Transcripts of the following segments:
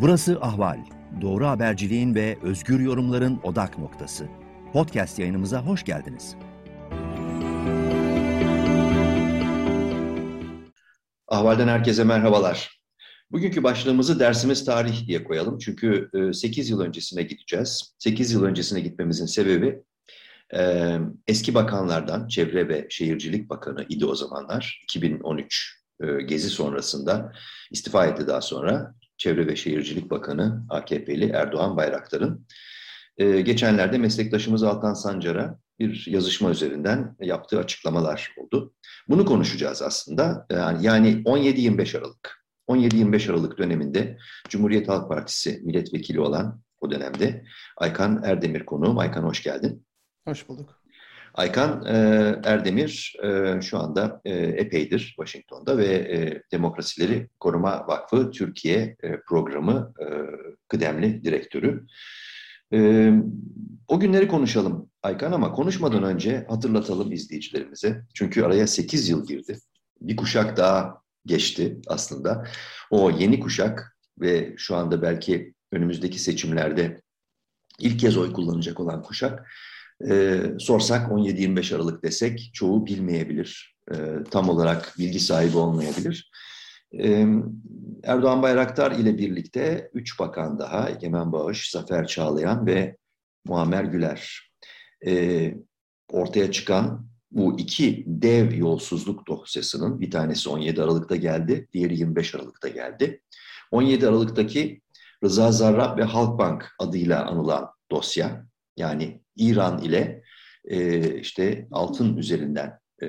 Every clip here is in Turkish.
Burası Ahval. Doğru haberciliğin ve özgür yorumların odak noktası. Podcast yayınımıza hoş geldiniz. Ahval'den herkese merhabalar. Bugünkü başlığımızı dersimiz tarih diye koyalım. Çünkü 8 e, yıl öncesine gideceğiz. 8 yıl öncesine gitmemizin sebebi e, eski bakanlardan, Çevre ve Şehircilik Bakanı idi o zamanlar, 2013 e, gezi sonrasında istifa etti daha sonra. Çevre ve Şehircilik Bakanı AKP'li Erdoğan Bayraktar'ın e, geçenlerde meslektaşımız Altan Sancar'a bir yazışma üzerinden yaptığı açıklamalar oldu. Bunu konuşacağız aslında. Yani, yani 17-25 Aralık. 17-25 Aralık döneminde Cumhuriyet Halk Partisi milletvekili olan o dönemde Aykan Erdemir konuğum. Aykan hoş geldin. Hoş bulduk. Aykan e, Erdemir e, şu anda e, epeydir Washington'da ve e, Demokrasileri Koruma Vakfı Türkiye e, programı e, kıdemli direktörü. E, o günleri konuşalım Aykan ama konuşmadan önce hatırlatalım izleyicilerimize. Çünkü araya 8 yıl girdi. Bir kuşak daha geçti aslında. O yeni kuşak ve şu anda belki önümüzdeki seçimlerde ilk kez oy kullanacak olan kuşak e, sorsak 17-25 Aralık desek çoğu bilmeyebilir. E, tam olarak bilgi sahibi olmayabilir. E, Erdoğan Bayraktar ile birlikte üç bakan daha, Egemen Bağış, Zafer Çağlayan ve Muammer Güler. E, ortaya çıkan bu iki dev yolsuzluk dosyasının bir tanesi 17 Aralık'ta geldi, diğeri 25 Aralık'ta geldi. 17 Aralık'taki Rıza Zarrab ve Halkbank adıyla anılan dosya, yani İran ile e, işte altın üzerinden e,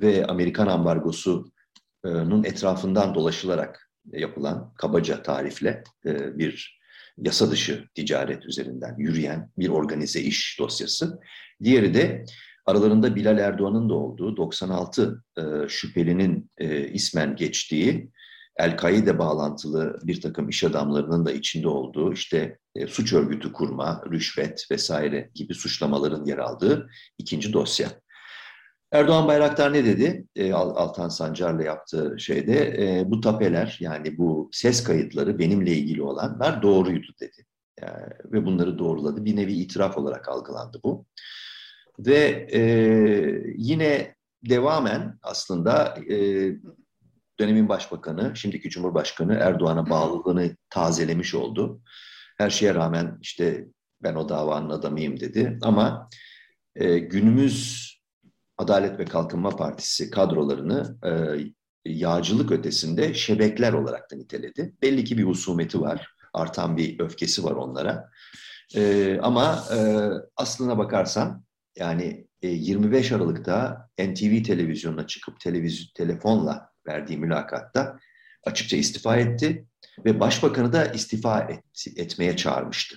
ve Amerikan ambargosunun etrafından dolaşılarak yapılan kabaca tarifle e, bir yasa dışı ticaret üzerinden yürüyen bir organize iş dosyası. Diğeri de aralarında Bilal Erdoğan'ın da olduğu 96 e, şüphelinin e, ismen geçtiği El-Kaide bağlantılı bir takım iş adamlarının da içinde olduğu işte e, suç örgütü kurma, rüşvet vesaire gibi suçlamaların yer aldığı ikinci dosya. Erdoğan Bayraktar ne dedi? E, Altan Sancar'la yaptığı şeyde e, bu tapeler yani bu ses kayıtları benimle ilgili olanlar doğruydu dedi. Yani, e, ve bunları doğruladı. Bir nevi itiraf olarak algılandı bu. Ve e, yine devamen aslında e, dönemin başbakanı, şimdiki Cumhurbaşkanı Erdoğan'a bağlılığını tazelemiş oldu. Her şeye rağmen işte ben o davanın adamıyım dedi. Ama e, günümüz Adalet ve Kalkınma Partisi kadrolarını e, yağcılık ötesinde şebekler olarak da niteledi. Belli ki bir husumeti var, artan bir öfkesi var onlara. E, ama e, aslına bakarsan yani e, 25 Aralık'ta NTV televizyonuna çıkıp televizyon telefonla verdiği mülakatta açıkça istifa etti ve başbakanı da istifa et, etmeye çağırmıştı.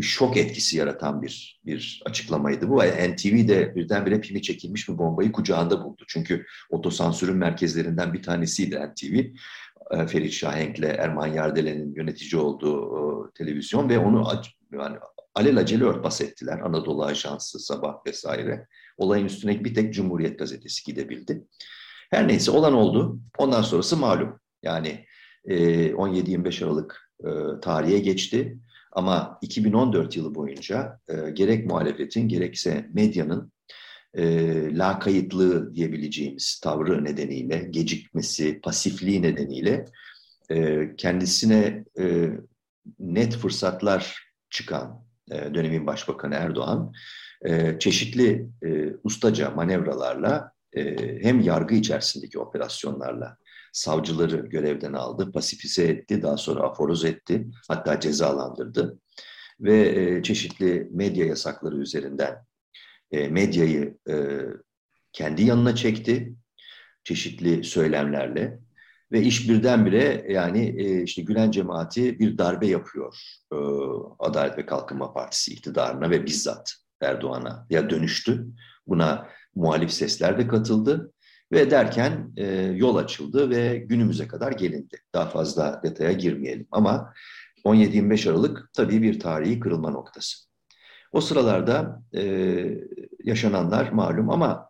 Şok etkisi yaratan bir bir açıklamaydı bu. NTV'de birdenbire pimi çekilmiş bir bombayı kucağında buldu. Çünkü otosansürün merkezlerinden bir tanesiydi NTV. E, Ferit Şahenk'le Erman Yardelen'in yönetici olduğu televizyon ve onu yani alelacele örtbas ettiler. Anadolu Ajansı, Sabah vesaire. Olayın üstüne bir tek Cumhuriyet Gazetesi gidebildi. Her neyse olan oldu. Ondan sonrası malum. Yani 17-25 Aralık tarihe geçti. Ama 2014 yılı boyunca gerek muhalefetin gerekse medyanın e, lakayıtlığı diyebileceğimiz tavrı nedeniyle, gecikmesi, pasifliği nedeniyle kendisine net fırsatlar çıkan dönemin başbakanı Erdoğan çeşitli ustaca manevralarla hem yargı içerisindeki operasyonlarla savcıları görevden aldı, pasifize etti, daha sonra aforoz etti, hatta cezalandırdı. Ve çeşitli medya yasakları üzerinden medyayı kendi yanına çekti, çeşitli söylemlerle. Ve iş birdenbire yani işte Gülen cemaati bir darbe yapıyor Adalet ve Kalkınma Partisi iktidarına ve bizzat Erdoğan'a ya dönüştü. Buna muhalif sesler de katıldı ve derken e, yol açıldı ve günümüze kadar gelindi. Daha fazla detaya girmeyelim ama 17-25 Aralık tabii bir tarihi kırılma noktası. O sıralarda e, yaşananlar malum ama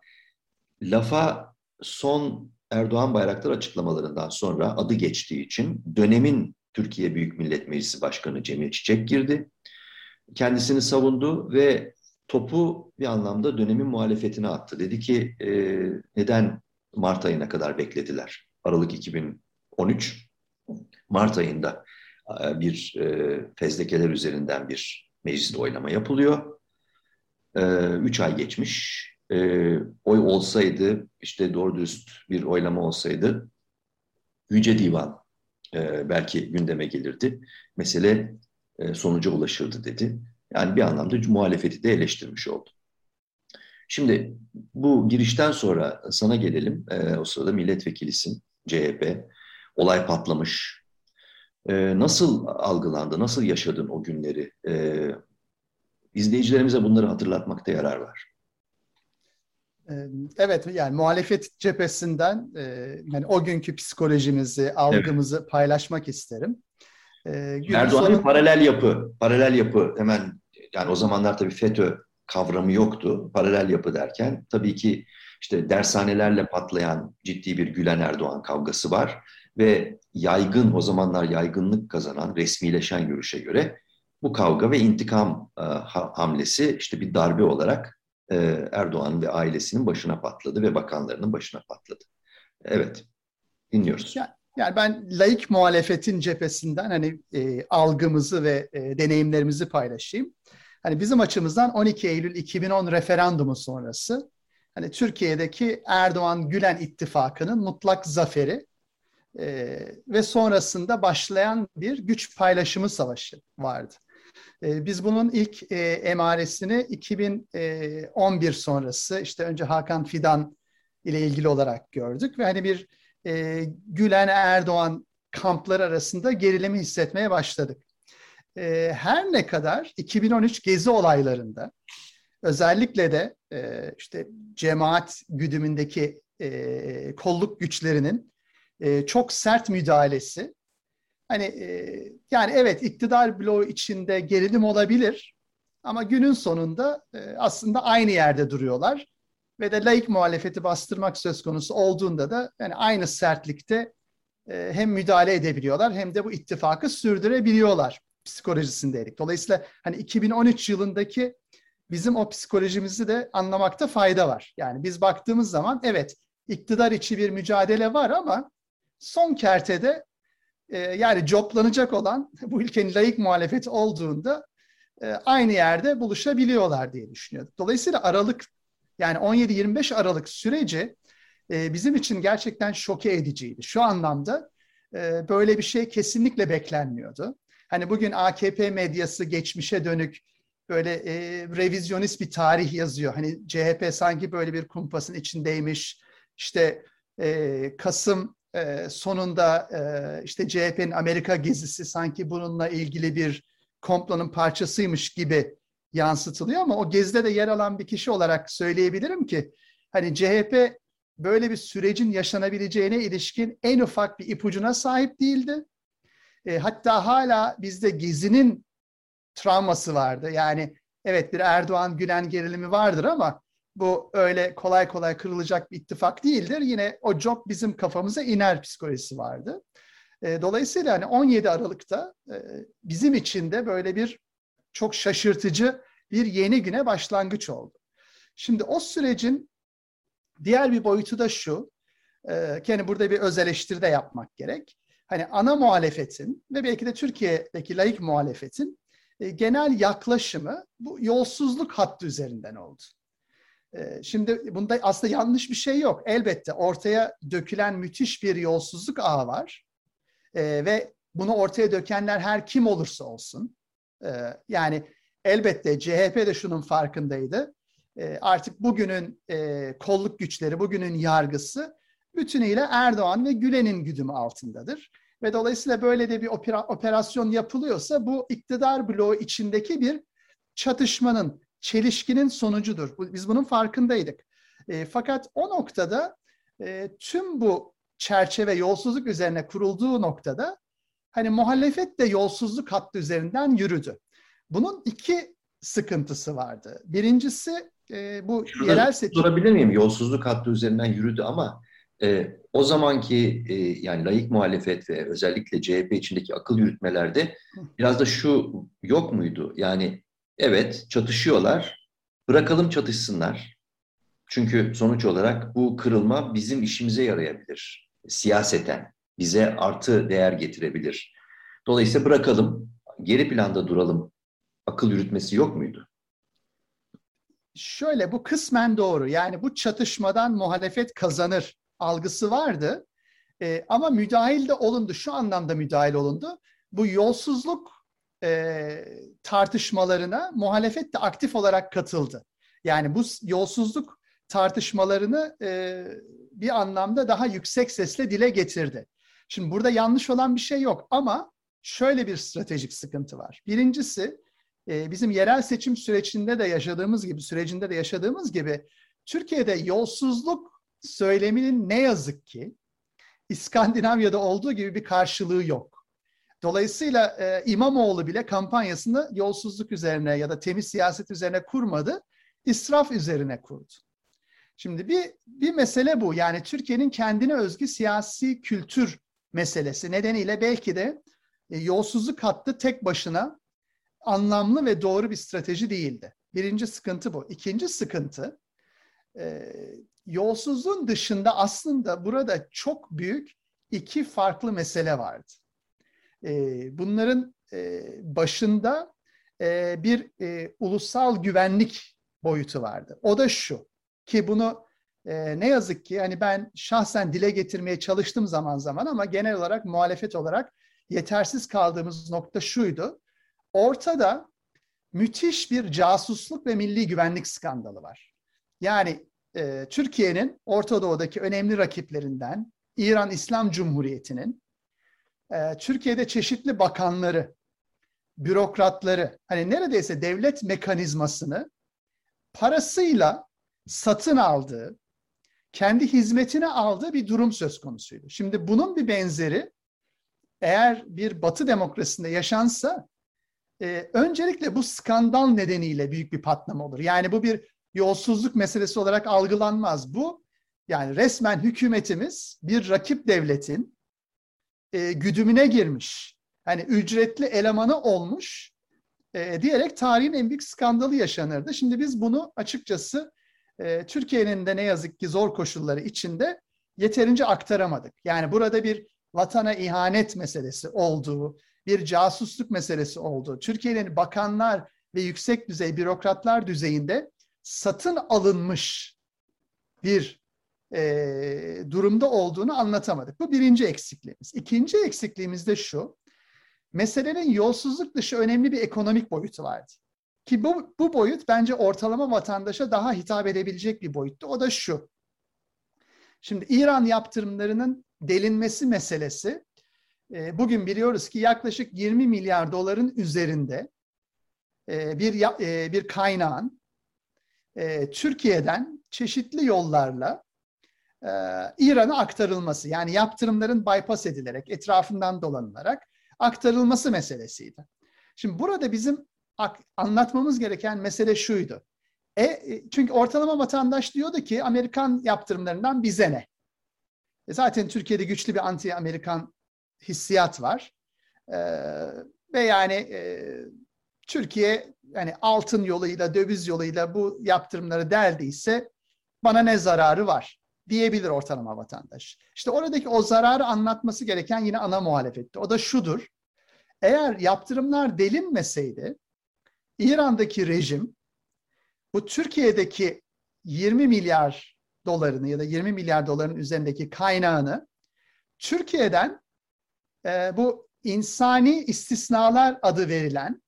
lafa son Erdoğan Bayraktar açıklamalarından sonra adı geçtiği için dönemin Türkiye Büyük Millet Meclisi Başkanı Cemil Çiçek girdi. Kendisini savundu ve topu bir anlamda dönemin muhalefetine attı. Dedi ki e, neden Mart ayına kadar beklediler? Aralık 2013 Mart ayında e, bir e, fezlekeler üzerinden bir mecliste oylama yapılıyor. E, üç ay geçmiş. E, oy olsaydı, işte doğru dürüst bir oylama olsaydı Yüce Divan e, belki gündeme gelirdi. Mesele e, sonuca ulaşırdı dedi. Yani bir anlamda muhalefeti de eleştirmiş oldu. Şimdi bu girişten sonra sana gelelim. E, o sırada milletvekilisin CHP. Olay patlamış. E, nasıl algılandı, nasıl yaşadın o günleri? E, izleyicilerimize bunları hatırlatmakta yarar var. Evet yani muhalefet cephesinden yani o günkü psikolojimizi, algımızı evet. paylaşmak isterim. Erdoğan'ın sonu... paralel yapı, paralel yapı hemen yani o zamanlar tabii FETÖ kavramı yoktu. Paralel yapı derken tabii ki işte dershanelerle patlayan ciddi bir Gülen Erdoğan kavgası var ve yaygın o zamanlar yaygınlık kazanan resmileşen görüşe göre bu kavga ve intikam e, hamlesi işte bir darbe olarak e, Erdoğan ve ailesinin başına patladı ve bakanlarının başına patladı. Evet, dinliyoruz. Yani, yani ben laik muhalefetin cephesinden hani e, algımızı ve e, deneyimlerimizi paylaşayım. Hani bizim açımızdan 12 Eylül 2010 referandumu sonrası hani Türkiye'deki Erdoğan-Gülen ittifakının mutlak zaferi e, ve sonrasında başlayan bir güç paylaşımı savaşı vardı. E, biz bunun ilk e, emaresini 2011 e, sonrası işte önce Hakan Fidan ile ilgili olarak gördük ve hani bir e, Gülen Erdoğan kampları arasında gerilimi hissetmeye başladık e, her ne kadar 2013 gezi olaylarında özellikle de e, işte cemaat güdümündeki e, kolluk güçlerinin e, çok sert müdahalesi hani e, yani evet iktidar bloğu içinde gerilim olabilir ama günün sonunda e, aslında aynı yerde duruyorlar ve de laik muhalefeti bastırmak söz konusu olduğunda da yani aynı sertlikte e, hem müdahale edebiliyorlar hem de bu ittifakı sürdürebiliyorlar psikolojisindeydik. Dolayısıyla hani 2013 yılındaki bizim o psikolojimizi de anlamakta fayda var. Yani biz baktığımız zaman evet iktidar içi bir mücadele var ama son kertede e, yani coplanacak olan bu ülkenin layık muhalefeti olduğunda e, aynı yerde buluşabiliyorlar diye düşünüyorum. Dolayısıyla Aralık yani 17-25 Aralık süreci e, bizim için gerçekten şoke ediciydi. Şu anlamda e, böyle bir şey kesinlikle beklenmiyordu. Hani bugün AKP medyası geçmişe dönük böyle e, revizyonist bir tarih yazıyor. Hani CHP sanki böyle bir kumpasın içindeymiş. İşte e, Kasım e, sonunda e, işte CHP'nin Amerika gezisi sanki bununla ilgili bir komplonun parçasıymış gibi yansıtılıyor ama o gezide de yer alan bir kişi olarak söyleyebilirim ki hani CHP böyle bir sürecin yaşanabileceğine ilişkin en ufak bir ipucuna sahip değildi. E, hatta hala bizde Gezi'nin travması vardı. Yani evet bir Erdoğan Gülen gerilimi vardır ama bu öyle kolay kolay kırılacak bir ittifak değildir. Yine o job bizim kafamıza iner psikolojisi vardı. E, dolayısıyla hani 17 Aralık'ta e, bizim için de böyle bir çok şaşırtıcı bir yeni güne başlangıç oldu. Şimdi o sürecin diğer bir boyutu da şu, e, yani burada bir öz eleştiri de yapmak gerek hani ana muhalefetin ve belki de Türkiye'deki layık muhalefetin e, genel yaklaşımı bu yolsuzluk hattı üzerinden oldu. E, şimdi bunda aslında yanlış bir şey yok. Elbette ortaya dökülen müthiş bir yolsuzluk ağı var. E, ve bunu ortaya dökenler her kim olursa olsun. E, yani elbette CHP de şunun farkındaydı. E, artık bugünün e, kolluk güçleri, bugünün yargısı bütünüyle Erdoğan ve Gülen'in güdümü altındadır. Ve dolayısıyla böyle de bir opera, operasyon yapılıyorsa bu iktidar bloğu içindeki bir çatışmanın, çelişkinin sonucudur. Biz bunun farkındaydık. E, fakat o noktada e, tüm bu çerçeve yolsuzluk üzerine kurulduğu noktada hani muhalefet de yolsuzluk hattı üzerinden yürüdü. Bunun iki sıkıntısı vardı. Birincisi e, bu Şurada yerel seçim... Sorabilir miyim? Yolsuzluk hattı üzerinden yürüdü ama E, o zamanki e, yani layık muhalefet ve özellikle CHP içindeki akıl yürütmelerde biraz da şu yok muydu? Yani evet çatışıyorlar, bırakalım çatışsınlar. Çünkü sonuç olarak bu kırılma bizim işimize yarayabilir. Siyaseten bize artı değer getirebilir. Dolayısıyla bırakalım, geri planda duralım. Akıl yürütmesi yok muydu? Şöyle bu kısmen doğru. Yani bu çatışmadan muhalefet kazanır algısı vardı. E, ama müdahil de olundu. Şu anlamda müdahil olundu. Bu yolsuzluk e, tartışmalarına muhalefet de aktif olarak katıldı. Yani bu yolsuzluk tartışmalarını e, bir anlamda daha yüksek sesle dile getirdi. Şimdi burada yanlış olan bir şey yok ama şöyle bir stratejik sıkıntı var. Birincisi e, bizim yerel seçim sürecinde de yaşadığımız gibi, sürecinde de yaşadığımız gibi Türkiye'de yolsuzluk söyleminin ne yazık ki İskandinavya'da olduğu gibi bir karşılığı yok. Dolayısıyla e, İmamoğlu bile kampanyasını yolsuzluk üzerine ya da temiz siyaset üzerine kurmadı, israf üzerine kurdu. Şimdi bir, bir mesele bu. Yani Türkiye'nin kendine özgü siyasi kültür meselesi nedeniyle belki de e, yolsuzluk hattı tek başına anlamlı ve doğru bir strateji değildi. Birinci sıkıntı bu. İkinci sıkıntı e, yolsuzluğun dışında aslında burada çok büyük iki farklı mesele vardı. E, bunların e, başında e, bir e, ulusal güvenlik boyutu vardı. O da şu ki bunu ne yazık ki hani ben şahsen dile getirmeye çalıştım zaman zaman ama genel olarak muhalefet olarak yetersiz kaldığımız nokta şuydu. Ortada müthiş bir casusluk ve milli güvenlik skandalı var. Yani e, Türkiye'nin Orta Doğu'daki önemli rakiplerinden İran İslam Cumhuriyeti'nin e, Türkiye'de çeşitli bakanları, bürokratları, hani neredeyse devlet mekanizmasını parasıyla satın aldığı, kendi hizmetine aldığı bir durum söz konusuydu. Şimdi bunun bir benzeri eğer bir Batı demokrasisinde yaşansa e, öncelikle bu skandal nedeniyle büyük bir patlama olur. Yani bu bir yolsuzluk meselesi olarak algılanmaz. Bu yani resmen hükümetimiz bir rakip devletin e, güdümüne girmiş. Hani ücretli elemanı olmuş e, diyerek tarihin en büyük skandalı yaşanırdı. Şimdi biz bunu açıkçası e, Türkiye'nin de ne yazık ki zor koşulları içinde yeterince aktaramadık. Yani burada bir vatana ihanet meselesi olduğu, bir casusluk meselesi olduğu, Türkiye'nin bakanlar ve yüksek düzey bürokratlar düzeyinde satın alınmış bir e, durumda olduğunu anlatamadık. Bu birinci eksikliğimiz. İkinci eksikliğimiz de şu, meselenin yolsuzluk dışı önemli bir ekonomik boyutu vardı. Ki bu, bu boyut bence ortalama vatandaşa daha hitap edebilecek bir boyuttu. O da şu. Şimdi İran yaptırımlarının delinmesi meselesi e, bugün biliyoruz ki yaklaşık 20 milyar doların üzerinde e, bir e, bir kaynağın Türkiye'den çeşitli yollarla İran'a aktarılması yani yaptırımların bypass edilerek etrafından dolanılarak aktarılması meselesiydi. Şimdi burada bizim anlatmamız gereken mesele şuydu. E, çünkü ortalama vatandaş diyordu ki Amerikan yaptırımlarından bize ne? E zaten Türkiye'de güçlü bir anti-Amerikan hissiyat var. E, ve yani e, Türkiye yani altın yoluyla, döviz yoluyla bu yaptırımları deldiyse bana ne zararı var diyebilir ortalama vatandaş. İşte oradaki o zararı anlatması gereken yine ana muhalefetti. O da şudur. Eğer yaptırımlar delinmeseydi İran'daki rejim bu Türkiye'deki 20 milyar dolarını ya da 20 milyar doların üzerindeki kaynağını Türkiye'den e, bu insani istisnalar adı verilen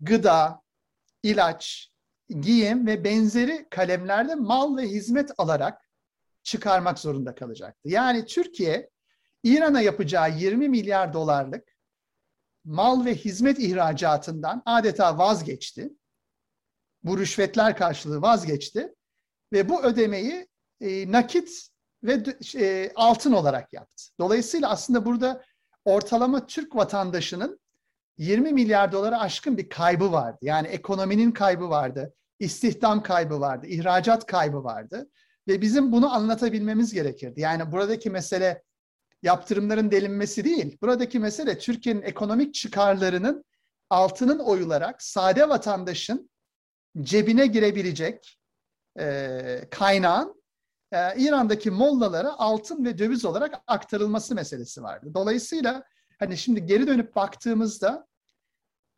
gıda, ilaç, giyim ve benzeri kalemlerde mal ve hizmet alarak çıkarmak zorunda kalacaktı. Yani Türkiye İran'a yapacağı 20 milyar dolarlık mal ve hizmet ihracatından adeta vazgeçti. Bu rüşvetler karşılığı vazgeçti ve bu ödemeyi e, nakit ve e, altın olarak yaptı. Dolayısıyla aslında burada ortalama Türk vatandaşının 20 milyar dolara aşkın bir kaybı vardı. Yani ekonominin kaybı vardı, istihdam kaybı vardı, ihracat kaybı vardı. Ve bizim bunu anlatabilmemiz gerekirdi. Yani buradaki mesele yaptırımların delinmesi değil. Buradaki mesele Türkiye'nin ekonomik çıkarlarının altının oyularak sade vatandaşın cebine girebilecek e, kaynağın e, İran'daki mollalara altın ve döviz olarak aktarılması meselesi vardı. Dolayısıyla hani şimdi geri dönüp baktığımızda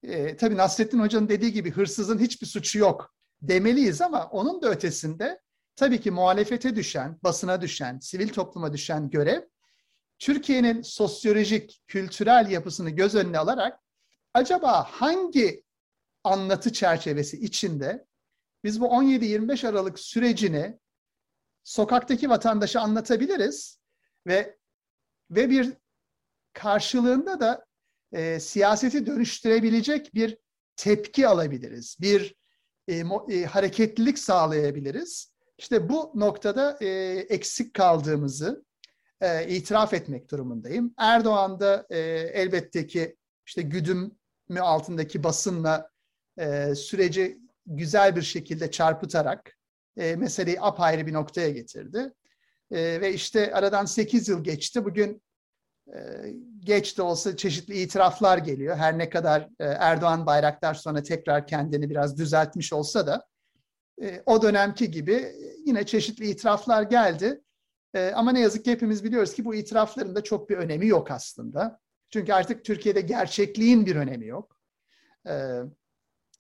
e, tabii Nasrettin Hoca'nın dediği gibi hırsızın hiçbir suçu yok demeliyiz ama onun da ötesinde tabii ki muhalefete düşen, basına düşen, sivil topluma düşen görev Türkiye'nin sosyolojik, kültürel yapısını göz önüne alarak acaba hangi anlatı çerçevesi içinde biz bu 17-25 Aralık sürecini sokaktaki vatandaşa anlatabiliriz ve ve bir karşılığında da e, siyaseti dönüştürebilecek bir tepki alabiliriz. Bir e, mo, e, hareketlilik sağlayabiliriz. İşte bu noktada e, eksik kaldığımızı e, itiraf etmek durumundayım. Erdoğan da e, elbette ki işte güdüm altındaki basınla e, süreci güzel bir şekilde çarpıtarak e, meseleyi apayrı bir noktaya getirdi. E, ve işte aradan 8 yıl geçti. Bugün geç de olsa çeşitli itiraflar geliyor. Her ne kadar e, Erdoğan Bayraktar sonra tekrar kendini biraz düzeltmiş olsa da e, o dönemki gibi yine çeşitli itiraflar geldi. E, ama ne yazık ki hepimiz biliyoruz ki bu itirafların da çok bir önemi yok aslında. Çünkü artık Türkiye'de gerçekliğin bir önemi yok.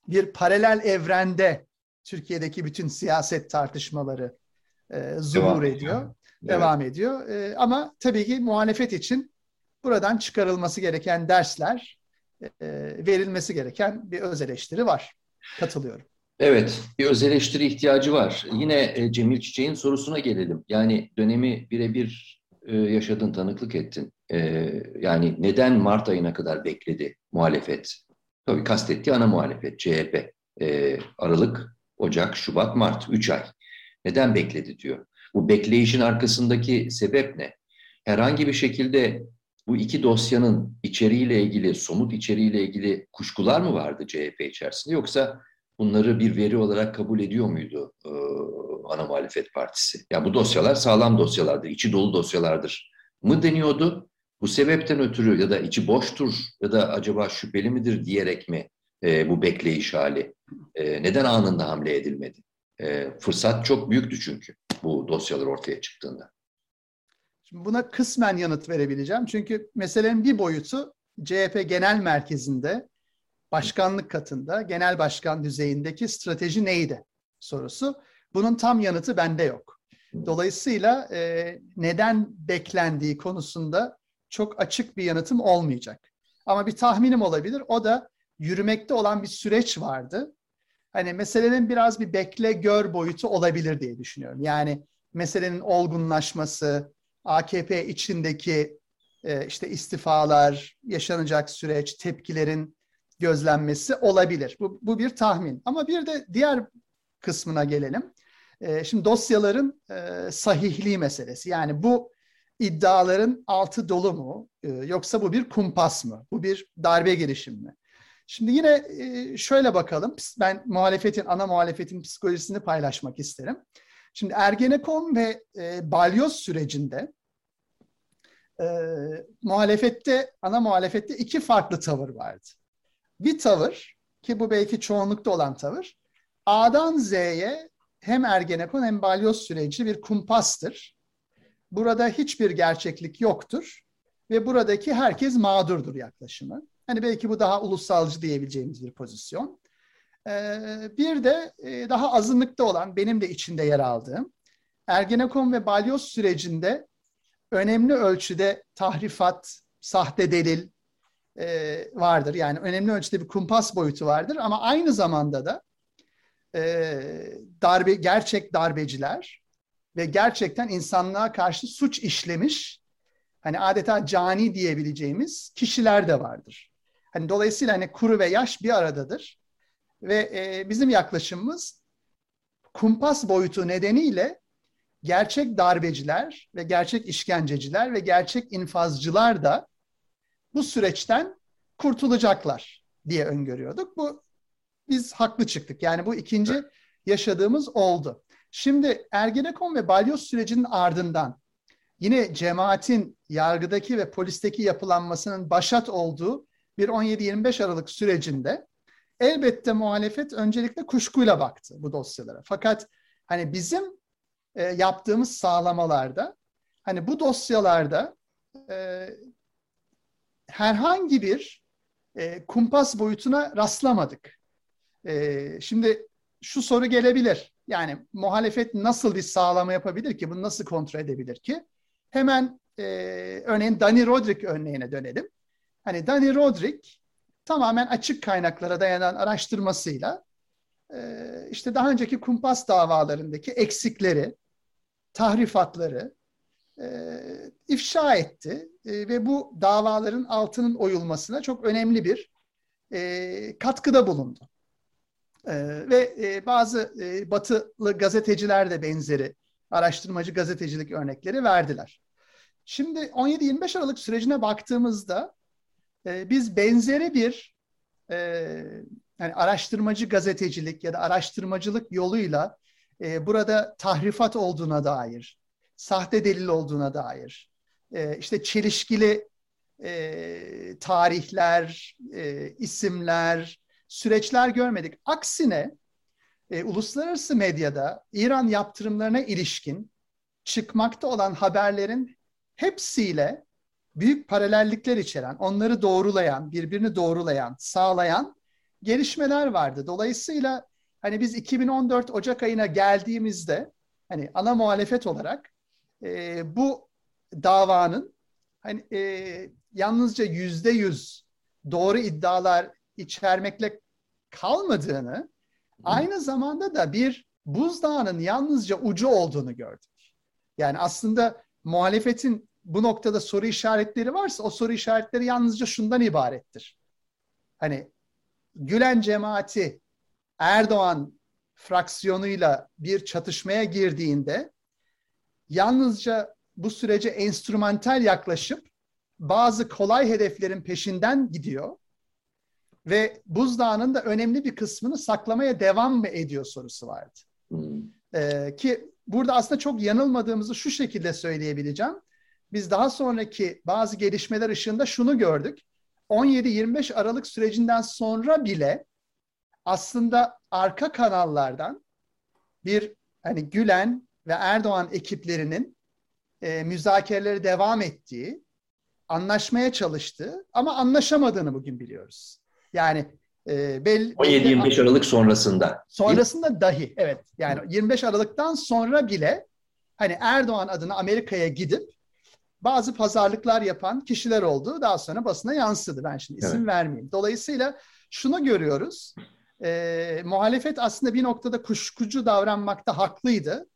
Bir paralel evrende Türkiye'deki bütün siyaset tartışmaları zuhur ediyor, devam ediyor. Ama tabii ki muhalefet için buradan çıkarılması gereken dersler, e, verilmesi gereken bir öz eleştiri var. Katılıyorum. Evet, bir öz eleştiri ihtiyacı var. Yine e, Cemil Çiçek'in sorusuna gelelim. Yani dönemi birebir e, yaşadın, tanıklık ettin. Yani neden Mart ayına kadar bekledi muhalefet? Tabii kastettiği ana muhalefet, CHP. Aralık, Ocak, Şubat, Mart, 3 ay. Neden bekledi diyor. Bu bekleyişin arkasındaki sebep ne? Herhangi bir şekilde bu iki dosyanın içeriğiyle ilgili, somut içeriğiyle ilgili kuşkular mı vardı CHP içerisinde? Yoksa bunları bir veri olarak kabul ediyor muydu e, ana muhalefet partisi? Ya bu dosyalar sağlam dosyalardır, içi dolu dosyalardır mı deniyordu? Bu sebepten ötürü ya da içi boştur ya da acaba şüpheli midir diyerek mi e, bu bekleyiş hali? E, neden anında hamle edilmedi? E, fırsat çok büyüktü çünkü bu dosyalar ortaya çıktığında. Şimdi buna kısmen yanıt verebileceğim. Çünkü meselenin bir boyutu CHP genel merkezinde, başkanlık katında, genel başkan düzeyindeki strateji neydi sorusu. Bunun tam yanıtı bende yok. Dolayısıyla e, neden beklendiği konusunda çok açık bir yanıtım olmayacak. Ama bir tahminim olabilir. O da yürümekte olan bir süreç vardı. Hani meselenin biraz bir bekle gör boyutu olabilir diye düşünüyorum. Yani meselenin olgunlaşması, AKP içindeki e, işte istifalar, yaşanacak süreç, tepkilerin gözlenmesi olabilir. Bu, bu bir tahmin. Ama bir de diğer kısmına gelelim. E, şimdi dosyaların e, sahihliği meselesi. Yani bu iddiaların altı dolu mu? E, yoksa bu bir kumpas mı? Bu bir darbe girişimi mi? Şimdi yine e, şöyle bakalım. Ben muhalefetin, ana muhalefetin psikolojisini paylaşmak isterim. Şimdi Ergenekon ve e, Balyoz sürecinde e, muhalefette, ana muhalefette iki farklı tavır vardı. Bir tavır ki bu belki çoğunlukta olan tavır. A'dan Z'ye hem Ergenekon hem Balyoz süreci bir kumpastır. Burada hiçbir gerçeklik yoktur ve buradaki herkes mağdurdur yaklaşımı. Hani belki bu daha ulusalcı diyebileceğimiz bir pozisyon. Ee, bir de e, daha azınlıkta olan, benim de içinde yer aldığım Ergenekon ve Balyoz sürecinde önemli ölçüde tahrifat, sahte delil e, vardır. Yani önemli ölçüde bir kumpas boyutu vardır ama aynı zamanda da e, darbe gerçek darbeciler ve gerçekten insanlığa karşı suç işlemiş hani adeta cani diyebileceğimiz kişiler de vardır. Hani dolayısıyla hani kuru ve yaş bir aradadır. Ve e, bizim yaklaşımımız kumpas boyutu nedeniyle gerçek darbeciler ve gerçek işkenceciler ve gerçek infazcılar da bu süreçten kurtulacaklar diye öngörüyorduk. Bu biz haklı çıktık. Yani bu ikinci yaşadığımız oldu. Şimdi Ergenekon ve balyoz sürecinin ardından yine cemaatin yargıdaki ve polisteki yapılanmasının başat olduğu bir 17-25 Aralık sürecinde elbette muhalefet öncelikle kuşkuyla baktı bu dosyalara. Fakat hani bizim e, yaptığımız sağlamalarda hani bu dosyalarda e, herhangi bir e, kumpas boyutuna rastlamadık. E, şimdi şu soru gelebilir. Yani muhalefet nasıl bir sağlama yapabilir ki? Bunu nasıl kontrol edebilir ki? Hemen e, örneğin Dani Rodrik örneğine dönelim. Hani Dani Rodrik tamamen açık kaynaklara dayanan araştırmasıyla e, işte daha önceki kumpas davalarındaki eksikleri, tahrifatları e, ifşa etti e, ve bu davaların altının oyulmasına çok önemli bir katkıda bulundu. Ve bazı batılı gazeteciler de benzeri araştırmacı gazetecilik örnekleri verdiler. Şimdi 17-25 Aralık sürecine baktığımızda e, biz benzeri bir e, yani araştırmacı gazetecilik ya da araştırmacılık yoluyla e, burada tahrifat olduğuna dair, sahte delil olduğuna dair, e, işte çelişkili e, tarihler, e, isimler, süreçler görmedik. Aksine e, uluslararası medyada İran yaptırımlarına ilişkin çıkmakta olan haberlerin hepsiyle büyük paralellikler içeren, onları doğrulayan, birbirini doğrulayan, sağlayan gelişmeler vardı. Dolayısıyla hani biz 2014 Ocak ayına geldiğimizde hani ana muhalefet olarak e, bu davanın hani e, yalnızca yüzde yüz doğru iddialar içermekle kalmadığını, aynı zamanda da bir buzdağının yalnızca ucu olduğunu gördük. Yani aslında muhalefetin bu noktada soru işaretleri varsa o soru işaretleri yalnızca şundan ibarettir. Hani Gülen cemaati Erdoğan fraksiyonuyla bir çatışmaya girdiğinde yalnızca bu sürece enstrümantal yaklaşıp bazı kolay hedeflerin peşinden gidiyor ve buzdağının da önemli bir kısmını saklamaya devam mı ediyor sorusu vardı. Hmm. Ee, ki burada aslında çok yanılmadığımızı şu şekilde söyleyebileceğim. Biz daha sonraki bazı gelişmeler ışığında şunu gördük. 17-25 Aralık sürecinden sonra bile aslında arka kanallardan bir hani Gülen ve Erdoğan ekiplerinin e, müzakereleri devam ettiği, anlaşmaya çalıştığı ama anlaşamadığını bugün biliyoruz. Yani e, belli 17-25 Aralık sonrasında. Sonrasında dahi evet. Yani 25 Aralık'tan sonra bile hani Erdoğan adına Amerika'ya gidip bazı pazarlıklar yapan kişiler oldu. Daha sonra basına yansıdı. Ben şimdi isim evet. vermeyeyim. Dolayısıyla şunu görüyoruz. E, muhalefet aslında bir noktada kuşkucu davranmakta haklıydı.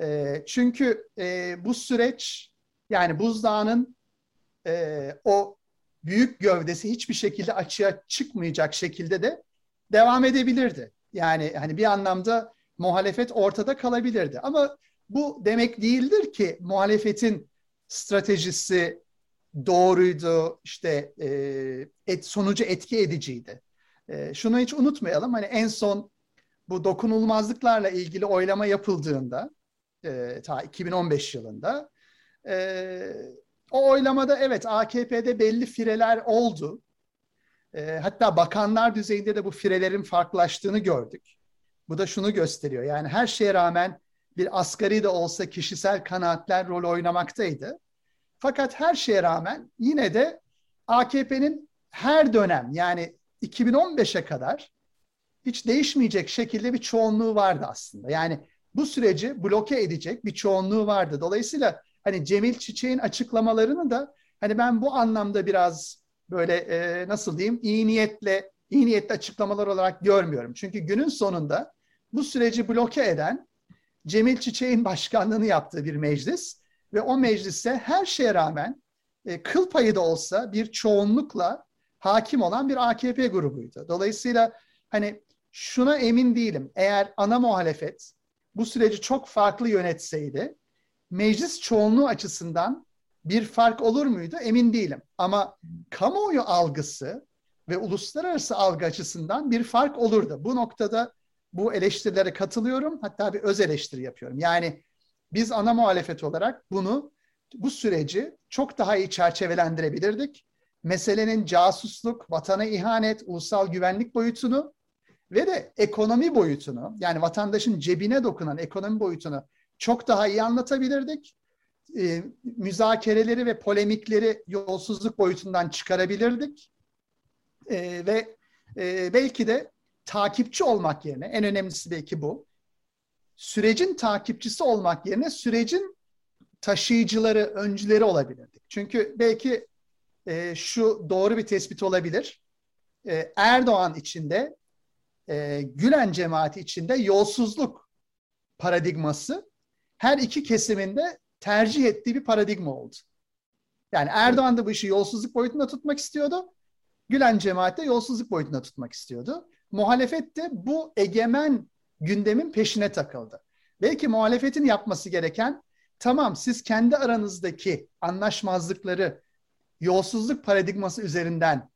E, çünkü e, bu süreç yani buzdağının e, o büyük gövdesi hiçbir şekilde açığa çıkmayacak şekilde de devam edebilirdi. Yani hani bir anlamda muhalefet ortada kalabilirdi. Ama bu demek değildir ki muhalefetin stratejisi doğruydu, işte e, et, sonucu etki ediciydi. E, şunu hiç unutmayalım, hani en son bu dokunulmazlıklarla ilgili oylama yapıldığında, e, ta 2015 yılında, e, o oylamada evet AKP'de belli fireler oldu. E, hatta bakanlar düzeyinde de bu firelerin farklılaştığını gördük. Bu da şunu gösteriyor, yani her şeye rağmen bir asgari de olsa kişisel kanaatler rol oynamaktaydı. Fakat her şeye rağmen yine de AKP'nin her dönem yani 2015'e kadar hiç değişmeyecek şekilde bir çoğunluğu vardı aslında. Yani bu süreci bloke edecek bir çoğunluğu vardı. Dolayısıyla hani Cemil Çiçek'in açıklamalarını da hani ben bu anlamda biraz böyle e, nasıl diyeyim iyi niyetle iyi niyetli açıklamalar olarak görmüyorum. Çünkü günün sonunda bu süreci bloke eden Cemil Çiçek'in başkanlığını yaptığı bir meclis ve o meclise her şeye rağmen e, kıl payı da olsa bir çoğunlukla hakim olan bir AKP grubuydu. Dolayısıyla hani şuna emin değilim. Eğer ana muhalefet bu süreci çok farklı yönetseydi meclis çoğunluğu açısından bir fark olur muydu emin değilim. Ama kamuoyu algısı ve uluslararası algı açısından bir fark olurdu. Bu noktada bu eleştirilere katılıyorum. Hatta bir öz eleştiri yapıyorum. Yani biz ana muhalefet olarak bunu bu süreci çok daha iyi çerçevelendirebilirdik. Meselenin casusluk, vatana ihanet, ulusal güvenlik boyutunu ve de ekonomi boyutunu yani vatandaşın cebine dokunan ekonomi boyutunu çok daha iyi anlatabilirdik. E, müzakereleri ve polemikleri yolsuzluk boyutundan çıkarabilirdik. E, ve e, belki de takipçi olmak yerine en önemlisi belki bu. Sürecin takipçisi olmak yerine sürecin taşıyıcıları, öncüleri olabilirdik. Çünkü belki e, şu doğru bir tespit olabilir. E, Erdoğan içinde, e, Gülen cemaati içinde yolsuzluk paradigması her iki kesiminde tercih ettiği bir paradigma oldu. Yani Erdoğan da bu işi yolsuzluk boyutunda tutmak istiyordu. Gülen cemaat de yolsuzluk boyutunda tutmak istiyordu. Muhalefet de bu egemen gündemin peşine takıldı. Belki muhalefetin yapması gereken tamam siz kendi aranızdaki anlaşmazlıkları yolsuzluk paradigması üzerinden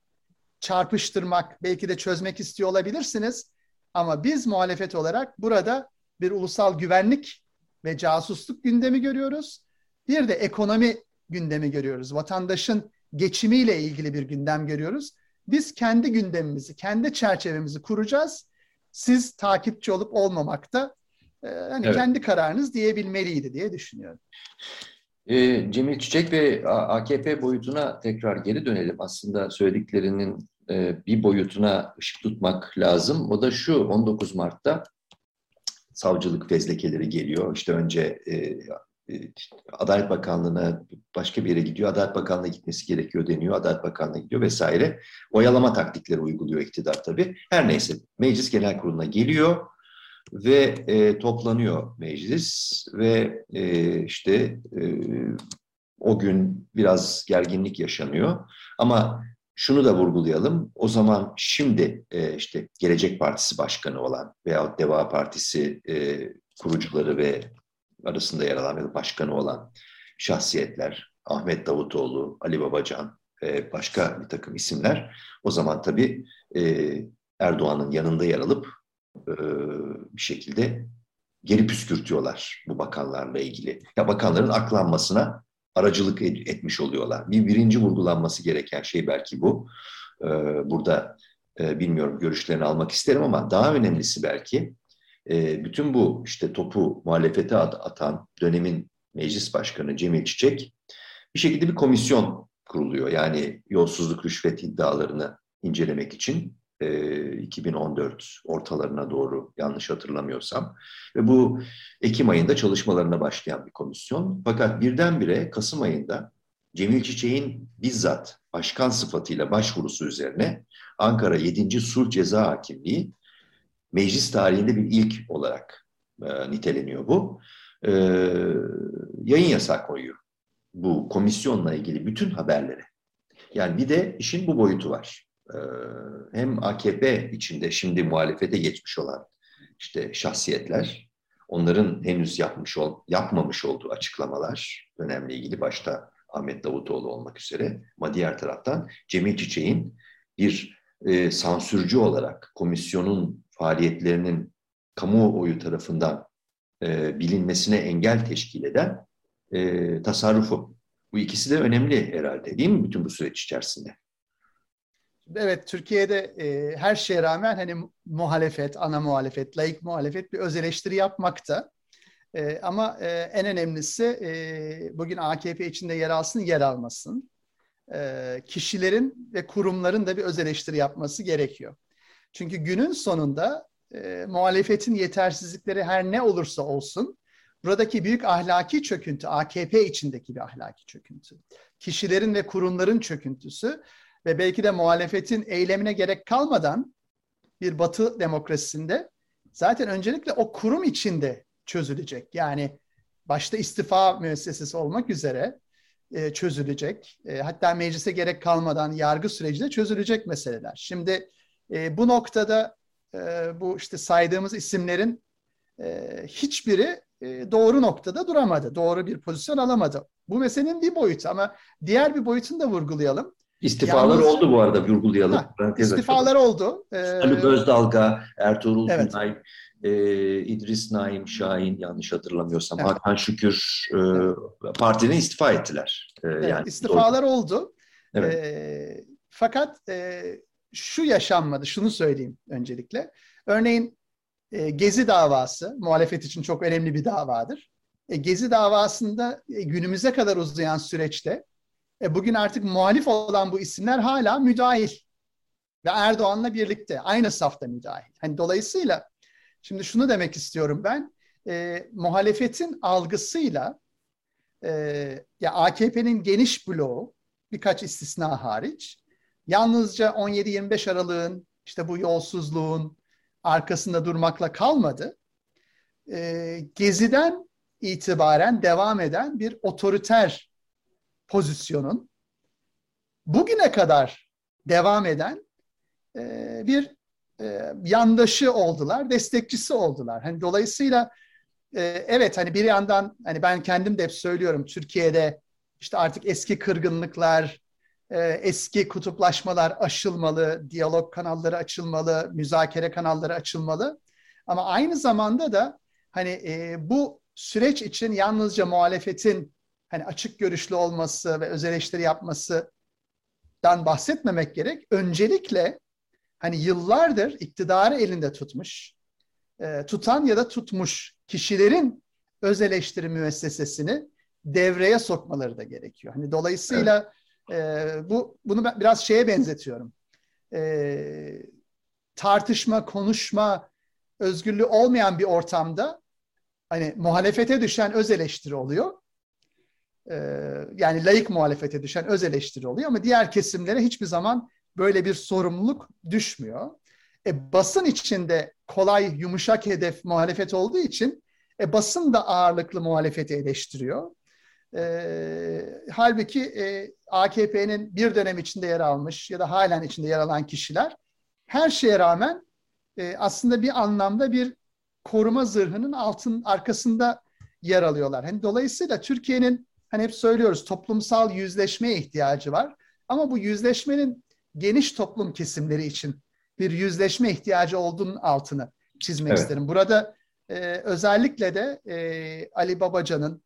çarpıştırmak, belki de çözmek istiyor olabilirsiniz. Ama biz muhalefet olarak burada bir ulusal güvenlik ve casusluk gündemi görüyoruz. Bir de ekonomi gündemi görüyoruz. Vatandaşın geçimiyle ilgili bir gündem görüyoruz. Biz kendi gündemimizi, kendi çerçevemizi kuracağız. Siz takipçi olup olmamakta e, hani evet. kendi kararınız diyebilmeliydi diye düşünüyorum. E, Cemil Çiçek ve AKP boyutuna tekrar geri dönelim. Aslında söylediklerinin e, bir boyutuna ışık tutmak lazım. O da şu 19 Mart'ta savcılık fezlekeleri geliyor. İşte önce e, Adalet Bakanlığı'na başka bir yere gidiyor. Adalet Bakanlığı'na gitmesi gerekiyor deniyor. Adalet Bakanlığı'na gidiyor vesaire. Oyalama taktikleri uyguluyor iktidar tabii. Her neyse Meclis Genel Kurulu'na geliyor ve e, toplanıyor meclis ve e, işte e, o gün biraz gerginlik yaşanıyor. Ama şunu da vurgulayalım. O zaman şimdi e, işte Gelecek Partisi Başkanı olan veya Deva Partisi e, kurucuları ve arasında yer alan ya başkanı olan şahsiyetler, Ahmet Davutoğlu, Ali Babacan başka bir takım isimler o zaman tabii e, Erdoğan'ın yanında yer alıp e, bir şekilde geri püskürtüyorlar bu bakanlarla ilgili. Ya bakanların aklanmasına aracılık et, etmiş oluyorlar. Bir birinci vurgulanması gereken şey belki bu. E, burada bilmiyorum görüşlerini almak isterim ama daha önemlisi belki e, bütün bu işte topu muhalefete atan dönemin meclis başkanı Cemil Çiçek bir şekilde bir komisyon kuruluyor. Yani yolsuzluk rüşvet iddialarını incelemek için e, 2014 ortalarına doğru yanlış hatırlamıyorsam ve bu Ekim ayında çalışmalarına başlayan bir komisyon. Fakat birdenbire Kasım ayında Cemil Çiçek'in bizzat başkan sıfatıyla başvurusu üzerine Ankara 7. Sulh Ceza Hakimliği meclis tarihinde bir ilk olarak e, niteleniyor bu. E, yayın yasak koyuyor bu komisyonla ilgili bütün haberleri. Yani bir de işin bu boyutu var. E, hem AKP içinde şimdi muhalefete geçmiş olan işte şahsiyetler, onların henüz yapmış ol, yapmamış olduğu açıklamalar önemli ilgili başta Ahmet Davutoğlu olmak üzere ama diğer taraftan Cemil Çiçek'in bir e, sansürcü olarak komisyonun faaliyetlerinin kamuoyu tarafından e, bilinmesine engel teşkil eden e, tasarrufu. Bu ikisi de önemli herhalde değil mi bütün bu süreç içerisinde? Evet, Türkiye'de e, her şeye rağmen hani muhalefet, ana muhalefet, laik muhalefet bir öz eleştiri yapmakta. E, ama e, en önemlisi e, bugün AKP içinde yer alsın, yer almasın. E, kişilerin ve kurumların da bir öz eleştiri yapması gerekiyor. Çünkü günün sonunda e, muhalefetin yetersizlikleri her ne olursa olsun buradaki büyük ahlaki çöküntü AKP içindeki bir ahlaki çöküntü. Kişilerin ve kurumların çöküntüsü ve belki de muhalefetin eylemine gerek kalmadan bir batı demokrasisinde zaten öncelikle o kurum içinde çözülecek. Yani başta istifa müessesesi olmak üzere e, çözülecek. E, hatta meclise gerek kalmadan yargı sürecinde çözülecek meseleler. Şimdi e, bu noktada e, bu işte saydığımız isimlerin e, hiçbiri e, doğru noktada duramadı. Doğru bir pozisyon alamadı. Bu meselenin bir boyutu ama diğer bir boyutunu da vurgulayalım. İstifalar Yalnız, oldu bu arada vurgulayalım. Ha, istifalar açalım. oldu. Ee, Özdalga, Ertuğrul evet. Günay, e, İdris Naim Şahin yanlış hatırlamıyorsam evet. Hakan Şükür e, partiden istifa ettiler. E, evet, yani istifalar doğru. oldu. Evet. E, fakat e, şu yaşanmadı. Şunu söyleyeyim öncelikle. Örneğin e, Gezi davası muhalefet için çok önemli bir davadır. E, Gezi davasında e, günümüze kadar uzayan süreçte e, bugün artık muhalif olan bu isimler hala müdahil ve Erdoğan'la birlikte aynı safta müdahil. Hani dolayısıyla şimdi şunu demek istiyorum ben e, muhalefetin algısıyla e, ya AKP'nin geniş bloğu birkaç istisna hariç yalnızca 17-25 Aralık'ın işte bu yolsuzluğun arkasında durmakla kalmadı. E, Gezi'den itibaren devam eden bir otoriter pozisyonun bugüne kadar devam eden e, bir e, yandaşı oldular, destekçisi oldular. Hani dolayısıyla e, evet hani bir yandan hani ben kendim de hep söylüyorum Türkiye'de işte artık eski kırgınlıklar, e, eski kutuplaşmalar aşılmalı, diyalog kanalları açılmalı, müzakere kanalları açılmalı. Ama aynı zamanda da hani e, bu süreç için yalnızca muhalefetin hani açık görüşlü olması ve öz eleştiri yapmasından bahsetmemek gerek. Öncelikle hani yıllardır iktidarı elinde tutmuş, e, tutan ya da tutmuş kişilerin öz eleştiri müessesesini devreye sokmaları da gerekiyor. Hani dolayısıyla evet. E, bu bunu ben biraz şeye benzetiyorum. E, tartışma, konuşma özgürlüğü olmayan bir ortamda hani muhalefete düşen öz eleştiri oluyor. E, yani layık muhalefete düşen öz eleştiri oluyor ama diğer kesimlere hiçbir zaman böyle bir sorumluluk düşmüyor. E, basın içinde kolay, yumuşak hedef muhalefet olduğu için e, basın da ağırlıklı muhalefeti eleştiriyor. E, halbuki e, AKP'nin bir dönem içinde yer almış ya da halen içinde yer alan kişiler her şeye rağmen e, aslında bir anlamda bir koruma zırhının altın arkasında yer alıyorlar. Hani dolayısıyla Türkiye'nin hani hep söylüyoruz toplumsal yüzleşmeye ihtiyacı var. Ama bu yüzleşmenin geniş toplum kesimleri için bir yüzleşme ihtiyacı olduğunun altını çizmek evet. isterim. Burada e, özellikle de e, Ali Babacan'ın,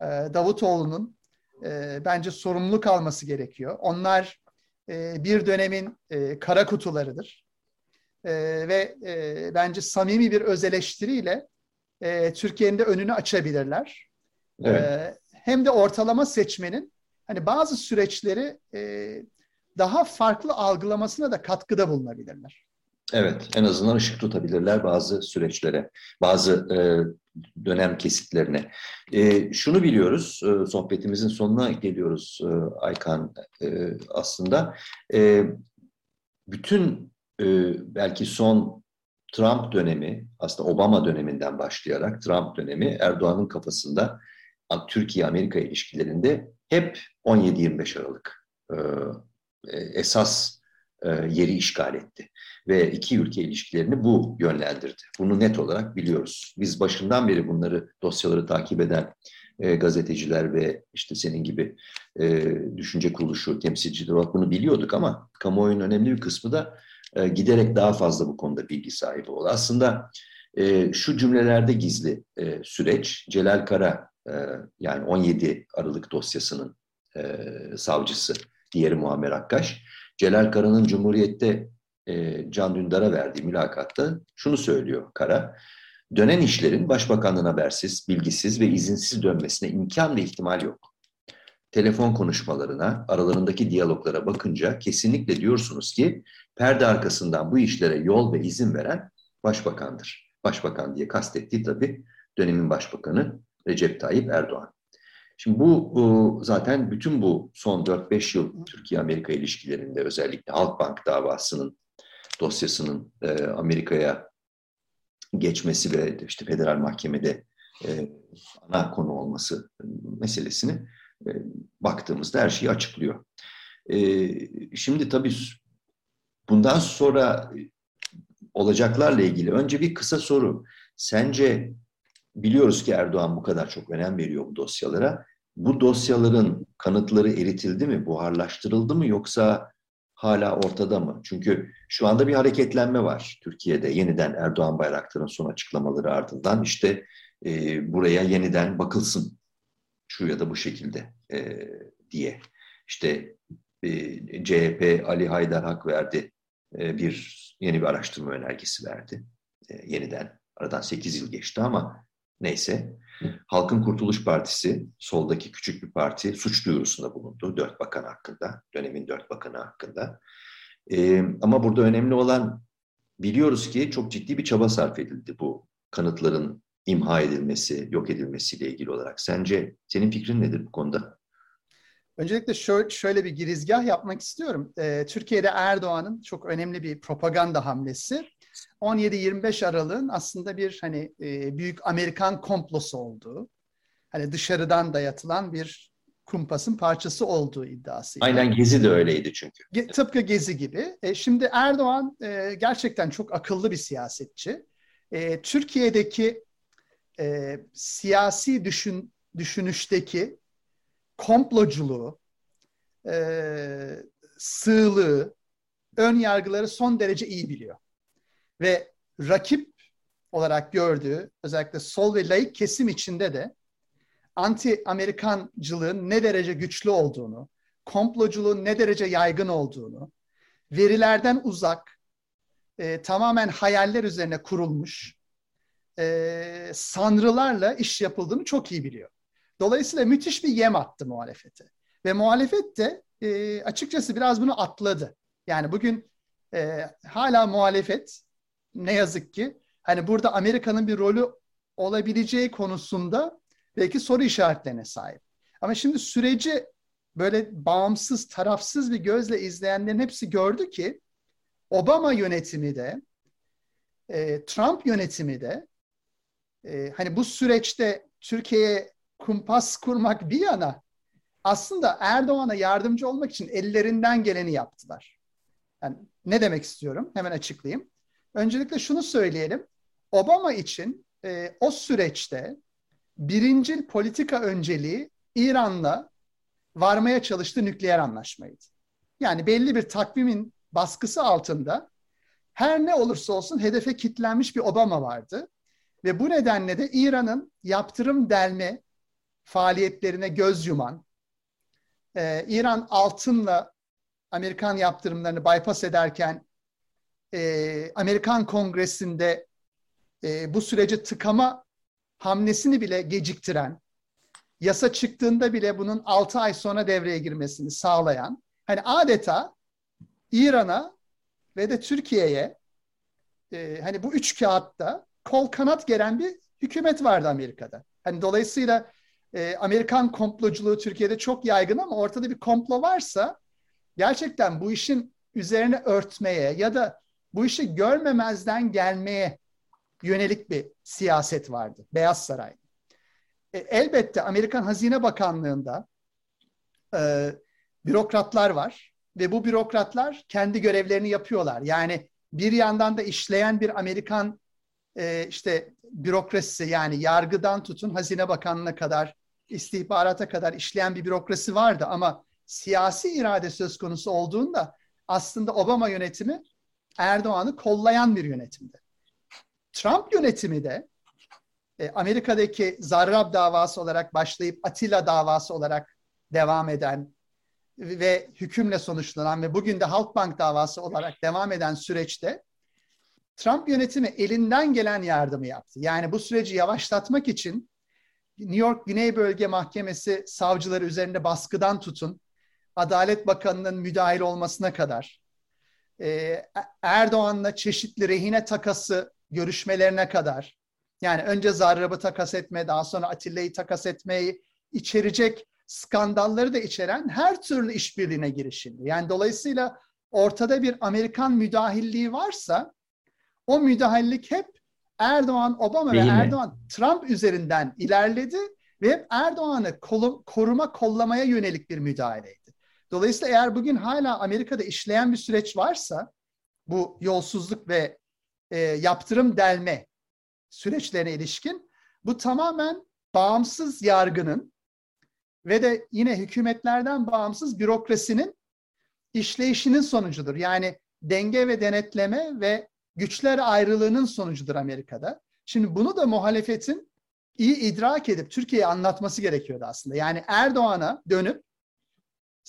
e, Davutoğlu'nun e, bence sorumluluk alması gerekiyor. Onlar e, bir dönemin e, kara kutularıdır. E, ve e, bence samimi bir öz eleştiriyle e, Türkiye'nin de önünü açabilirler. Evet. E, hem de ortalama seçmenin hani bazı süreçleri e, daha farklı algılamasına da katkıda bulunabilirler. Evet, en azından ışık tutabilirler bazı süreçlere, bazı e, dönem kesitlerine. E, şunu biliyoruz, e, sohbetimizin sonuna geliyoruz e, Aykan e, aslında. E, bütün e, belki son Trump dönemi, aslında Obama döneminden başlayarak Trump dönemi Erdoğan'ın kafasında Türkiye-Amerika ilişkilerinde hep 17-25 Aralık e, e, esas yeri işgal etti. Ve iki ülke ilişkilerini bu yönlendirdi. Bunu net olarak biliyoruz. Biz başından beri bunları, dosyaları takip eden e, gazeteciler ve işte senin gibi düşünce kuruluşu temsilcileri olarak bunu biliyorduk ama kamuoyunun önemli bir kısmı da giderek daha fazla bu konuda bilgi sahibi oldu. Aslında şu cümlelerde gizli süreç, Celal Kara yani 17 Aralık dosyasının savcısı diğeri Muammer Akkaş. Celal Kara'nın Cumhuriyet'te e, Can Dündar'a verdiği mülakatta şunu söylüyor Kara. Dönen işlerin başbakanın habersiz, bilgisiz ve izinsiz dönmesine imkan ve ihtimal yok. Telefon konuşmalarına, aralarındaki diyaloglara bakınca kesinlikle diyorsunuz ki perde arkasından bu işlere yol ve izin veren başbakandır. Başbakan diye kastettiği tabii dönemin başbakanı Recep Tayyip Erdoğan. Şimdi bu, zaten bütün bu son 4-5 yıl Türkiye-Amerika ilişkilerinde özellikle Halkbank davasının dosyasının e, Amerika'ya geçmesi ve işte federal mahkemede e, ana konu olması meselesini e, baktığımızda her şeyi açıklıyor. Şimdi tabii bundan sonra olacaklarla ilgili önce bir kısa soru. Sence biliyoruz ki Erdoğan bu kadar çok önem veriyor bu dosyalara bu dosyaların kanıtları eritildi mi, buharlaştırıldı mı yoksa hala ortada mı? Çünkü şu anda bir hareketlenme var Türkiye'de. Yeniden Erdoğan Bayraktar'ın son açıklamaları ardından işte e, buraya yeniden bakılsın şu ya da bu şekilde e, diye. İşte e, CHP Ali Haydar hak verdi. E, bir yeni bir araştırma önergesi verdi. E, yeniden aradan 8 yıl geçti ama neyse. Halkın Kurtuluş Partisi, soldaki küçük bir parti, suç duyurusunda bulundu dört bakan hakkında, dönemin dört bakanı hakkında. Ee, ama burada önemli olan biliyoruz ki çok ciddi bir çaba sarf edildi bu kanıtların imha edilmesi, yok edilmesiyle ilgili olarak. Sence senin fikrin nedir bu konuda? Öncelikle şöyle, şöyle bir girizgah yapmak istiyorum. Ee, Türkiye'de Erdoğan'ın çok önemli bir propaganda hamlesi 17-25 Aralık'ın aslında bir hani e, büyük Amerikan komplosu olduğu, hani dışarıdan dayatılan bir kumpasın parçası olduğu iddiası. Aynen Gezi de öyleydi çünkü. Ge, tıpkı Gezi gibi. E, şimdi Erdoğan e, gerçekten çok akıllı bir siyasetçi. E, Türkiye'deki e, siyasi düşün, düşünüşteki komploculuğu, e, sığlığı, ön yargıları son derece iyi biliyor ve rakip olarak gördüğü özellikle sol ve laik kesim içinde de anti-Amerikancılığın ne derece güçlü olduğunu, komploculuğun ne derece yaygın olduğunu, verilerden uzak, e, tamamen hayaller üzerine kurulmuş e, sanrılarla iş yapıldığını çok iyi biliyor. Dolayısıyla müthiş bir yem attı muhalefete. Ve muhalefet de e, açıkçası biraz bunu atladı. Yani bugün e, hala muhalefet ne yazık ki hani burada Amerika'nın bir rolü olabileceği konusunda belki soru işaretlerine sahip. Ama şimdi süreci böyle bağımsız, tarafsız bir gözle izleyenlerin hepsi gördü ki Obama yönetimi de e, Trump yönetimi de e, hani bu süreçte Türkiye'ye kumpas kurmak bir yana aslında Erdoğan'a yardımcı olmak için ellerinden geleni yaptılar. Yani ne demek istiyorum? Hemen açıklayayım. Öncelikle şunu söyleyelim. Obama için e, o süreçte birincil politika önceliği İran'la varmaya çalıştığı nükleer anlaşmaydı. Yani belli bir takvimin baskısı altında her ne olursa olsun hedefe kitlenmiş bir Obama vardı. Ve bu nedenle de İran'ın yaptırım delme faaliyetlerine göz yuman, e, İran altınla Amerikan yaptırımlarını bypass ederken e, Amerikan Kongresi'nde e, bu süreci tıkama hamlesini bile geciktiren, yasa çıktığında bile bunun 6 ay sonra devreye girmesini sağlayan, hani adeta İran'a ve de Türkiye'ye e, hani bu üç kağıtta kol kanat gelen bir hükümet vardı Amerika'da. Hani dolayısıyla e, Amerikan komploculuğu Türkiye'de çok yaygın ama ortada bir komplo varsa gerçekten bu işin üzerine örtmeye ya da bu işi görmemezden gelmeye yönelik bir siyaset vardı Beyaz Saray. E, elbette Amerikan Hazine Bakanlığı'nda e, bürokratlar var ve bu bürokratlar kendi görevlerini yapıyorlar. Yani bir yandan da işleyen bir Amerikan e, işte bürokrasisi yani yargıdan tutun Hazine Bakanlığı'na kadar istihbarata kadar işleyen bir bürokrasi vardı ama siyasi irade söz konusu olduğunda aslında Obama yönetimi Erdoğan'ı kollayan bir yönetimdi. Trump yönetimi de e, Amerika'daki Zarrab davası olarak başlayıp Atilla davası olarak devam eden ve hükümle sonuçlanan ve bugün de Halkbank davası olarak devam eden süreçte Trump yönetimi elinden gelen yardımı yaptı. Yani bu süreci yavaşlatmak için New York Güney Bölge Mahkemesi savcıları üzerinde baskıdan tutun, Adalet Bakanı'nın müdahil olmasına kadar, e, Erdoğan'la çeşitli rehine takası görüşmelerine kadar yani önce Zarrab'ı takas etme, daha sonra Atilla'yı takas etmeyi içerecek skandalları da içeren her türlü işbirliğine girişildi. Yani dolayısıyla ortada bir Amerikan müdahilliği varsa o müdahillik hep Erdoğan, Obama Değil ve mi? Erdoğan, Trump üzerinden ilerledi ve Erdoğan'ı koruma, kollamaya yönelik bir müdahaleydi. Dolayısıyla eğer bugün hala Amerika'da işleyen bir süreç varsa bu yolsuzluk ve e, yaptırım delme süreçlerine ilişkin bu tamamen bağımsız yargının ve de yine hükümetlerden bağımsız bürokrasinin işleyişinin sonucudur. Yani denge ve denetleme ve güçler ayrılığının sonucudur Amerika'da. Şimdi bunu da muhalefetin iyi idrak edip Türkiye'ye anlatması gerekiyordu aslında. Yani Erdoğan'a dönüp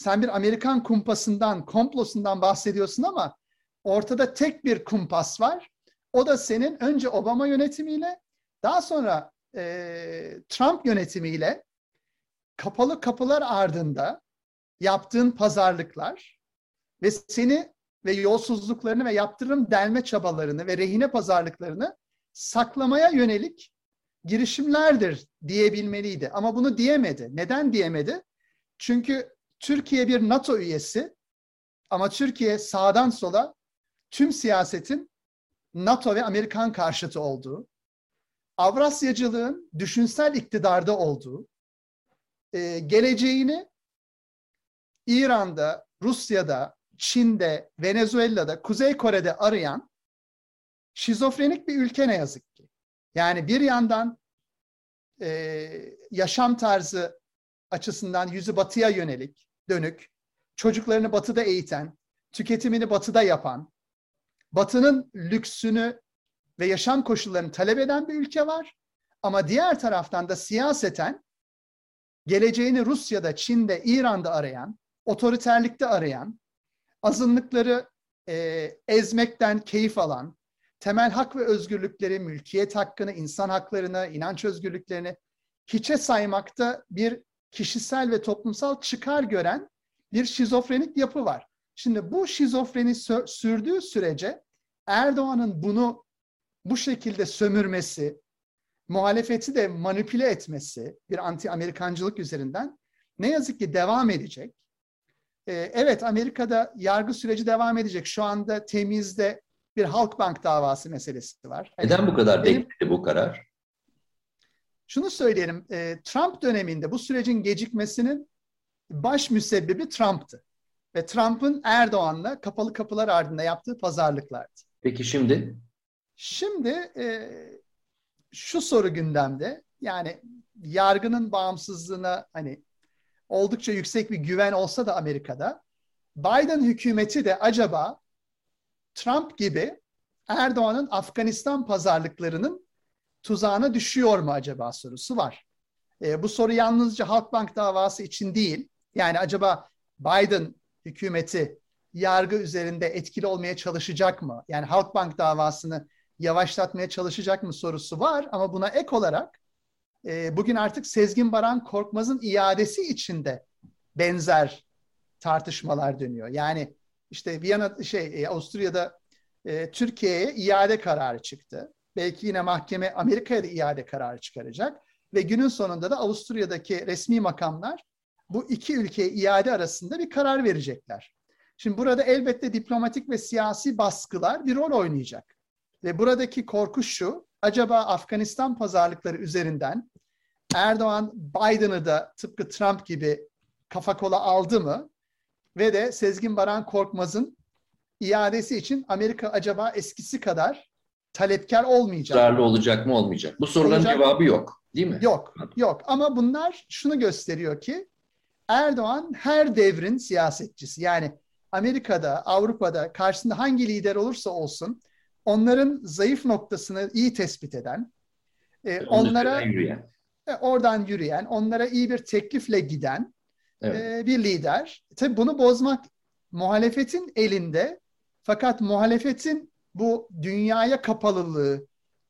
sen bir Amerikan kumpasından, komplosundan bahsediyorsun ama ortada tek bir kumpas var. O da senin önce Obama yönetimiyle daha sonra e, Trump yönetimiyle kapalı kapılar ardında yaptığın pazarlıklar ve seni ve yolsuzluklarını ve yaptırım delme çabalarını ve rehine pazarlıklarını saklamaya yönelik girişimlerdir diyebilmeliydi. Ama bunu diyemedi. Neden diyemedi? Çünkü Türkiye bir NATO üyesi ama Türkiye sağdan sola tüm siyasetin NATO ve Amerikan karşıtı olduğu, Avrasyacılığın düşünsel iktidarda olduğu, e, geleceğini İran'da, Rusya'da, Çin'de, Venezuela'da, Kuzey Kore'de arayan şizofrenik bir ülke ne yazık ki. Yani bir yandan e, yaşam tarzı açısından yüzü batıya yönelik, dönük, çocuklarını batıda eğiten, tüketimini batıda yapan, batının lüksünü ve yaşam koşullarını talep eden bir ülke var. Ama diğer taraftan da siyaseten geleceğini Rusya'da, Çin'de, İran'da arayan, otoriterlikte arayan, azınlıkları e, ezmekten keyif alan, temel hak ve özgürlükleri, mülkiyet hakkını, insan haklarını, inanç özgürlüklerini hiçe saymakta bir kişisel ve toplumsal çıkar gören bir şizofrenik yapı var. Şimdi bu şizofreni sürdüğü sürece Erdoğan'ın bunu bu şekilde sömürmesi, muhalefeti de manipüle etmesi bir anti-Amerikancılık üzerinden ne yazık ki devam edecek. Ee, evet Amerika'da yargı süreci devam edecek. Şu anda temizde bir Halkbank davası meselesi var. Neden bu kadar bekledi bu karar? Şunu söyleyelim, e, Trump döneminde bu sürecin gecikmesinin baş müsebbibi Trump'tı. Ve Trump'ın Erdoğan'la kapalı kapılar ardında yaptığı pazarlıklardı. Peki şimdi? Şimdi e, şu soru gündemde. Yani yargının bağımsızlığına hani oldukça yüksek bir güven olsa da Amerika'da Biden hükümeti de acaba Trump gibi Erdoğan'ın Afganistan pazarlıklarının tuzağına düşüyor mu acaba sorusu var. E, bu soru yalnızca Halkbank davası için değil. Yani acaba Biden hükümeti yargı üzerinde etkili olmaya çalışacak mı? Yani Halkbank davasını yavaşlatmaya çalışacak mı sorusu var ama buna ek olarak e, bugün artık Sezgin Baran Korkmaz'ın iadesi içinde benzer tartışmalar dönüyor. Yani işte Viyana şey e, Avusturya'da e, Türkiye'ye iade kararı çıktı. Belki yine mahkeme Amerika'ya da iade kararı çıkaracak ve günün sonunda da Avusturya'daki resmi makamlar bu iki ülkeye iade arasında bir karar verecekler. Şimdi burada elbette diplomatik ve siyasi baskılar bir rol oynayacak. Ve buradaki korku şu, acaba Afganistan pazarlıkları üzerinden Erdoğan Biden'ı da tıpkı Trump gibi kafa kola aldı mı? Ve de Sezgin Baran Korkmaz'ın iadesi için Amerika acaba eskisi kadar talepkar olmayacak Zararlı olacak mı olmayacak? Bu soruların olacak. cevabı yok değil mi? Yok, yok. Ama bunlar şunu gösteriyor ki Erdoğan her devrin siyasetçisi. Yani Amerika'da, Avrupa'da karşısında hangi lider olursa olsun onların zayıf noktasını iyi tespit eden, e, onlara yürüyen. E, oradan yürüyen, onlara iyi bir teklifle giden evet. e, bir lider. Tabii bunu bozmak muhalefetin elinde. Fakat muhalefetin bu dünyaya kapalılığı,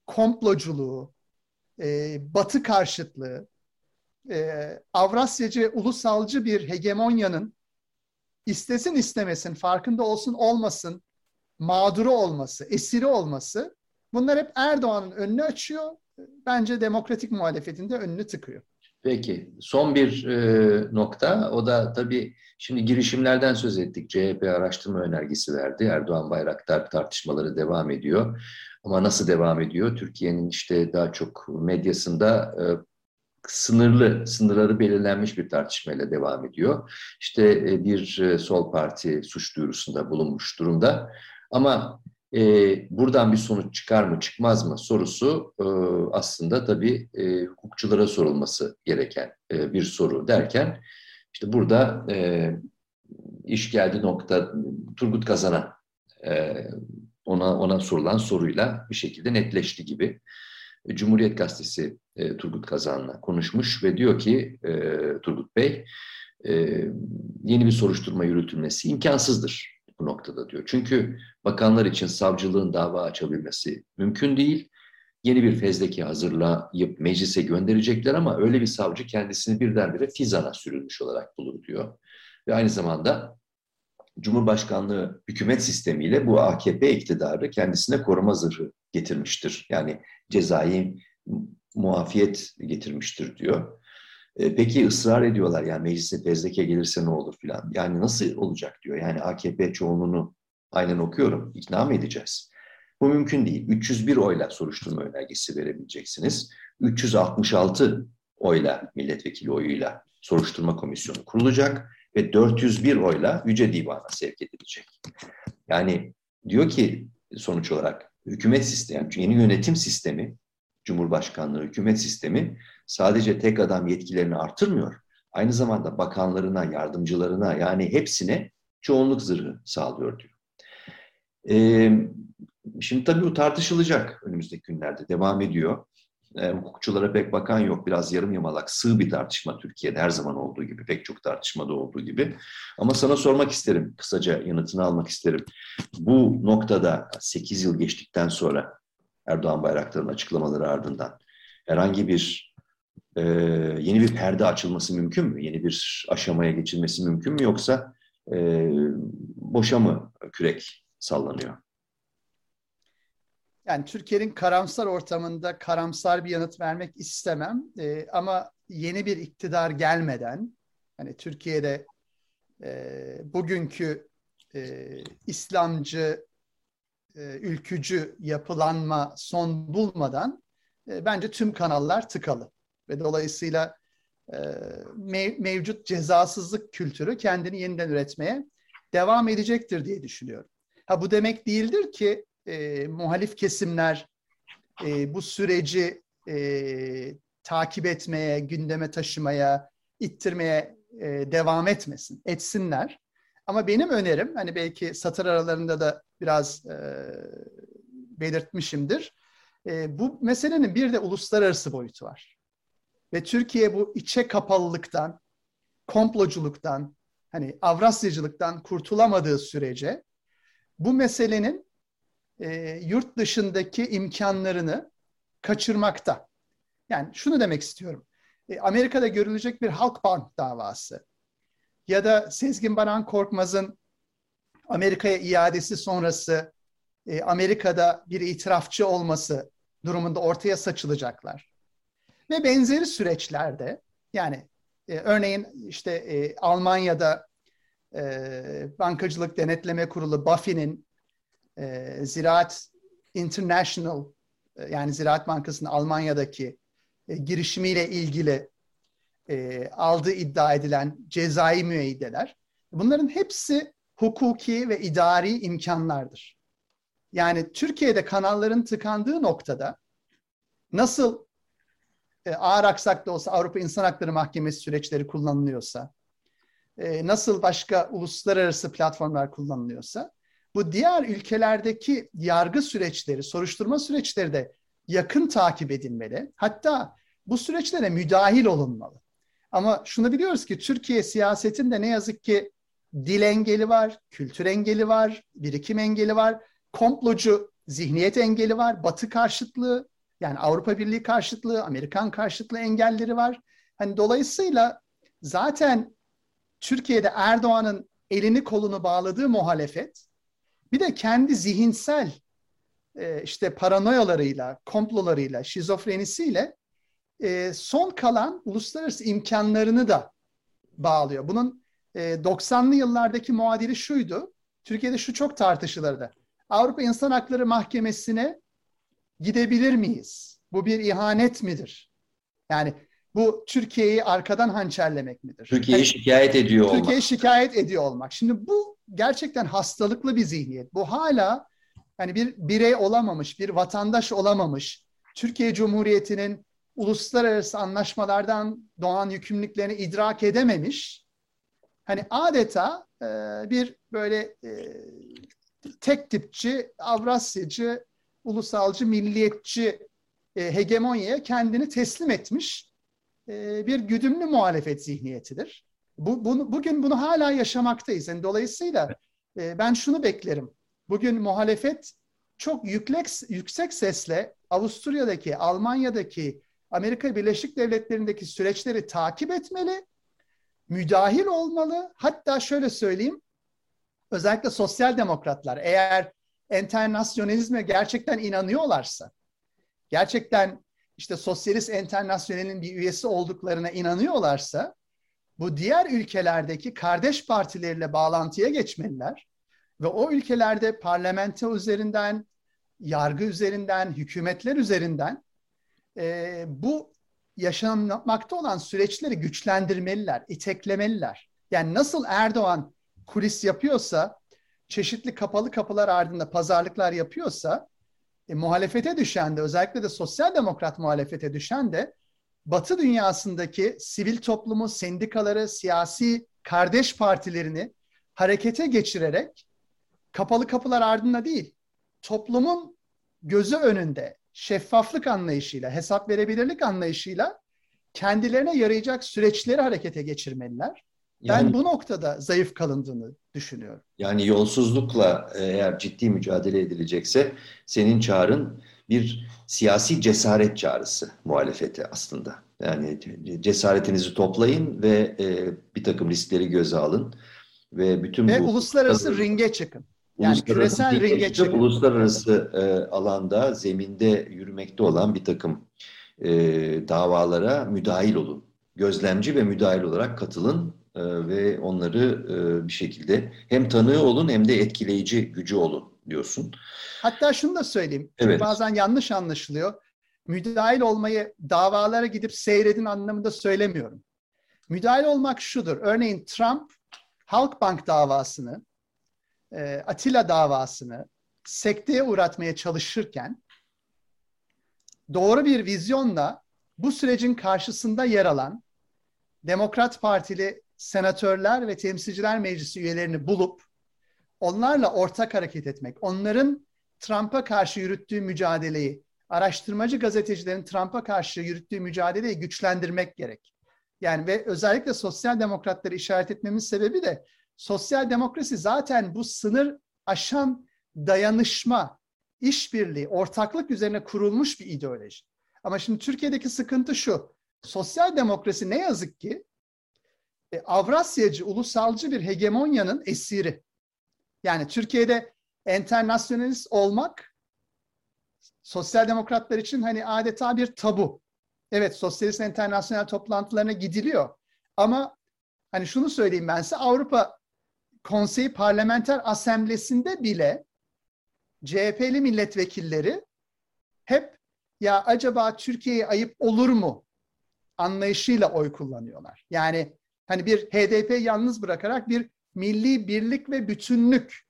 komploculuğu, e, batı karşıtlığı, e, Avrasyacı, ulusalcı bir hegemonyanın istesin istemesin, farkında olsun olmasın, mağduru olması, esiri olması bunlar hep Erdoğan'ın önünü açıyor. Bence demokratik muhalefetin de önünü tıkıyor. Peki son bir e, nokta o da tabii şimdi girişimlerden söz ettik. CHP araştırma önergesi verdi. Erdoğan Bayraktar tartışmaları devam ediyor. Ama nasıl devam ediyor? Türkiye'nin işte daha çok medyasında e, sınırlı, sınırları belirlenmiş bir tartışmayla devam ediyor. İşte e, bir e, sol parti suç duyurusunda bulunmuş durumda. Ama e, buradan bir sonuç çıkar mı çıkmaz mı sorusu e, aslında tabii e, hukukçulara sorulması gereken e, bir soru derken işte burada e, iş geldi nokta Turgut Kazan'a e, ona ona sorulan soruyla bir şekilde netleşti gibi. Cumhuriyet Gazetesi e, Turgut Kazan'la konuşmuş ve diyor ki e, Turgut Bey e, yeni bir soruşturma yürütülmesi imkansızdır bu noktada diyor. Çünkü bakanlar için savcılığın dava açabilmesi mümkün değil. Yeni bir fezleke hazırlayıp meclise gönderecekler ama öyle bir savcı kendisini birdenbire Fizan'a sürülmüş olarak bulur diyor. Ve aynı zamanda Cumhurbaşkanlığı hükümet sistemiyle bu AKP iktidarı kendisine koruma zırhı getirmiştir. Yani cezai muafiyet getirmiştir diyor. E, peki ısrar ediyorlar yani meclise fezleke gelirse ne olur filan. Yani nasıl olacak diyor. Yani AKP çoğunluğunu aynen okuyorum. İkna mı edeceğiz? Bu mümkün değil. 301 oyla soruşturma önergesi verebileceksiniz. 366 oyla milletvekili oyuyla soruşturma komisyonu kurulacak ve 401 oyla Yüce Divan'a sevk edilecek. Yani diyor ki sonuç olarak hükümet sistemi, yeni yönetim sistemi, Cumhurbaşkanlığı hükümet sistemi sadece tek adam yetkilerini artırmıyor. Aynı zamanda bakanlarına, yardımcılarına yani hepsine çoğunluk zırhı sağlıyor diyor. Ee, şimdi tabii bu tartışılacak önümüzdeki günlerde. Devam ediyor. E, hukukçulara pek bakan yok. Biraz yarım yamalak, sığ bir tartışma Türkiye'de her zaman olduğu gibi, pek çok tartışmada olduğu gibi. Ama sana sormak isterim, kısaca yanıtını almak isterim. Bu noktada 8 yıl geçtikten sonra Erdoğan Bayraktar'ın açıklamaları ardından herhangi bir e, yeni bir perde açılması mümkün mü? Yeni bir aşamaya geçilmesi mümkün mü? Yoksa e, boşa mı kürek sallanıyor? Yani Türkiye'nin karamsar ortamında karamsar bir yanıt vermek istemem. E, ama yeni bir iktidar gelmeden hani Türkiye'de e, bugünkü e, İslamcı e, ülkücü yapılanma son bulmadan e, bence tüm kanallar tıkalı ve dolayısıyla e, mev, mevcut cezasızlık kültürü kendini yeniden üretmeye devam edecektir diye düşünüyorum. Ha bu demek değildir ki e, muhalif kesimler e, bu süreci e, takip etmeye, gündeme taşımaya, ittirmeye e, devam etmesin, etsinler. Ama benim önerim, hani belki satır aralarında da biraz e, belirtmişimdir. E, bu meselenin bir de uluslararası boyutu var. Ve Türkiye bu içe kapalılıktan, komploculuktan, hani Avrasyacılıktan kurtulamadığı sürece bu meselenin e, yurt dışındaki imkanlarını kaçırmakta. Yani şunu demek istiyorum. E, Amerika'da görülecek bir Halkbank davası ya da Sezgin Baran Korkmaz'ın Amerika'ya iadesi sonrası e, Amerika'da bir itirafçı olması durumunda ortaya saçılacaklar. Ve benzeri süreçlerde yani e, örneğin işte e, Almanya'da e, Bankacılık Denetleme Kurulu BaFin'in e, Ziraat International e, yani Ziraat Bankası'nın Almanya'daki e, girişimiyle ilgili e, aldığı iddia edilen cezai müeyyideler bunların hepsi hukuki ve idari imkanlardır. Yani Türkiye'de kanalların tıkandığı noktada nasıl e, ağır aksakta olsa Avrupa İnsan Hakları Mahkemesi süreçleri kullanılıyorsa, e, nasıl başka uluslararası platformlar kullanılıyorsa, bu diğer ülkelerdeki yargı süreçleri, soruşturma süreçleri de yakın takip edilmeli. Hatta bu süreçlere müdahil olunmalı. Ama şunu biliyoruz ki Türkiye siyasetinde ne yazık ki dil engeli var, kültür engeli var, birikim engeli var, komplocu zihniyet engeli var, batı karşıtlığı, yani Avrupa Birliği karşıtlığı, Amerikan karşıtlığı engelleri var. Hani dolayısıyla zaten Türkiye'de Erdoğan'ın elini kolunu bağladığı muhalefet bir de kendi zihinsel e, işte paranoyalarıyla, komplolarıyla, şizofrenisiyle e, son kalan uluslararası imkanlarını da bağlıyor. Bunun e, 90'lı yıllardaki muadili şuydu. Türkiye'de şu çok tartışılırdı. Avrupa İnsan Hakları Mahkemesi'ne gidebilir miyiz? Bu bir ihanet midir? Yani bu Türkiye'yi arkadan hançerlemek midir? Türkiye'yi yani, şikayet ediyor olmak. Türkiye'yi şikayet ediyor olmak. Şimdi bu gerçekten hastalıklı bir zihniyet. Bu hala yani bir birey olamamış, bir vatandaş olamamış, Türkiye Cumhuriyeti'nin uluslararası anlaşmalardan doğan yükümlülüklerini idrak edememiş hani adeta e, bir böyle e, tek tipçi, Avrasyacı, ulusalcı, milliyetçi e, hegemonyaya kendini teslim etmiş e, bir güdümlü muhalefet zihniyetidir. Bu, bunu, bugün bunu hala yaşamaktayız. Yani dolayısıyla e, ben şunu beklerim. Bugün muhalefet çok yüklek, yüksek sesle Avusturya'daki, Almanya'daki, Amerika Birleşik Devletleri'ndeki süreçleri takip etmeli, müdahil olmalı. Hatta şöyle söyleyeyim, özellikle sosyal demokratlar eğer enternasyonalizme gerçekten inanıyorlarsa, gerçekten işte sosyalist enternasyonelin bir üyesi olduklarına inanıyorlarsa, bu diğer ülkelerdeki kardeş partileriyle bağlantıya geçmeliler ve o ülkelerde parlamento üzerinden, yargı üzerinden, hükümetler üzerinden e, bu yaşanmakta olan süreçleri güçlendirmeliler, iteklemeliler. Yani nasıl Erdoğan kulis yapıyorsa, çeşitli kapalı kapılar ardında pazarlıklar yapıyorsa, e, muhalefete düşen de özellikle de sosyal demokrat muhalefete düşen de Batı dünyasındaki sivil toplumu, sendikaları, siyasi kardeş partilerini harekete geçirerek kapalı kapılar ardında değil, toplumun gözü önünde şeffaflık anlayışıyla, hesap verebilirlik anlayışıyla kendilerine yarayacak süreçleri harekete geçirmeliler. Yani, ben bu noktada zayıf kalındığını düşünüyorum. Yani yolsuzlukla eğer ciddi mücadele edilecekse senin çağrın bir siyasi cesaret çağrısı muhalefete aslında. Yani cesaretinizi toplayın ve e, bir takım riskleri göze alın ve bütün ve bu uluslararası ringe çıkın. Yani küresel ringe çıkın. Uluslararası e, alanda zeminde yürümekte olan bir takım e, davalara müdahil olun. Gözlemci ve müdahil olarak katılın e, ve onları e, bir şekilde hem tanığı olun hem de etkileyici gücü olun diyorsun. Hatta şunu da söyleyeyim. Evet. Bazen yanlış anlaşılıyor. Müdahil olmayı davalara gidip seyredin anlamında söylemiyorum. Müdahil olmak şudur. Örneğin Trump Halkbank davasını, e, Atilla davasını sekteye uğratmaya çalışırken doğru bir vizyonla bu sürecin karşısında yer alan Demokrat Partili senatörler ve temsilciler meclisi üyelerini bulup onlarla ortak hareket etmek, onların Trump'a karşı yürüttüğü mücadeleyi, araştırmacı gazetecilerin Trump'a karşı yürüttüğü mücadeleyi güçlendirmek gerek. Yani ve özellikle sosyal demokratları işaret etmemin sebebi de sosyal demokrasi zaten bu sınır aşan dayanışma, işbirliği, ortaklık üzerine kurulmuş bir ideoloji. Ama şimdi Türkiye'deki sıkıntı şu. Sosyal demokrasi ne yazık ki e, Avrasyacı, ulusalcı bir hegemonyanın esiri. Yani Türkiye'de enternasyonalist olmak sosyal demokratlar için hani adeta bir tabu. Evet sosyalist enternasyonel toplantılarına gidiliyor. Ama hani şunu söyleyeyim ben size Avrupa Konseyi Parlamenter Asemblesi'nde bile CHP'li milletvekilleri hep ya acaba Türkiye'ye ayıp olur mu anlayışıyla oy kullanıyorlar. Yani hani bir HDP yalnız bırakarak bir milli birlik ve bütünlük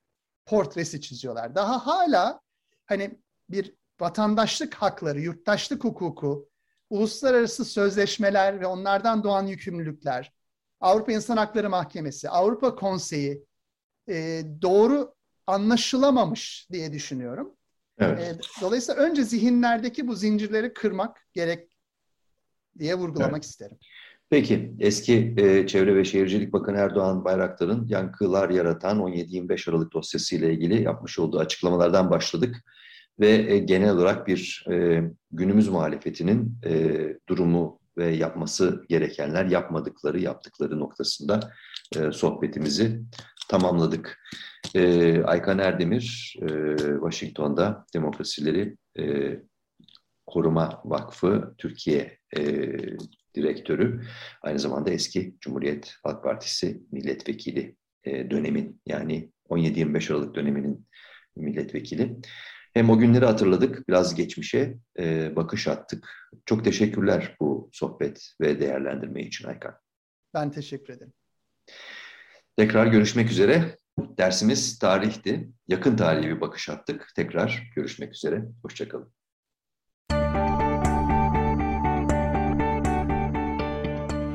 portresi çiziyorlar. Daha hala hani bir vatandaşlık hakları, yurttaşlık hukuku, uluslararası sözleşmeler ve onlardan doğan yükümlülükler, Avrupa İnsan Hakları Mahkemesi, Avrupa Konseyi e, doğru anlaşılamamış diye düşünüyorum. Evet. E, dolayısıyla önce zihinlerdeki bu zincirleri kırmak gerek diye vurgulamak evet. isterim. Peki, eski e, Çevre ve Şehircilik Bakanı Erdoğan Bayraktar'ın yankılar yaratan 17-25 Aralık dosyası ile ilgili yapmış olduğu açıklamalardan başladık. Ve e, genel olarak bir e, günümüz muhalefetinin e, durumu ve yapması gerekenler, yapmadıkları, yaptıkları noktasında e, sohbetimizi tamamladık. E, Aykan Erdemir, e, Washington'da Demokrasileri e, Koruma Vakfı Türkiye e, direktörü. Aynı zamanda eski Cumhuriyet Halk Partisi milletvekili e, dönemin yani 17-25 Aralık döneminin milletvekili. Hem o günleri hatırladık, biraz geçmişe e, bakış attık. Çok teşekkürler bu sohbet ve değerlendirme için Aykan. Ben teşekkür ederim. Tekrar görüşmek üzere. Dersimiz tarihti. Yakın tarihe bir bakış attık. Tekrar görüşmek üzere. Hoşçakalın.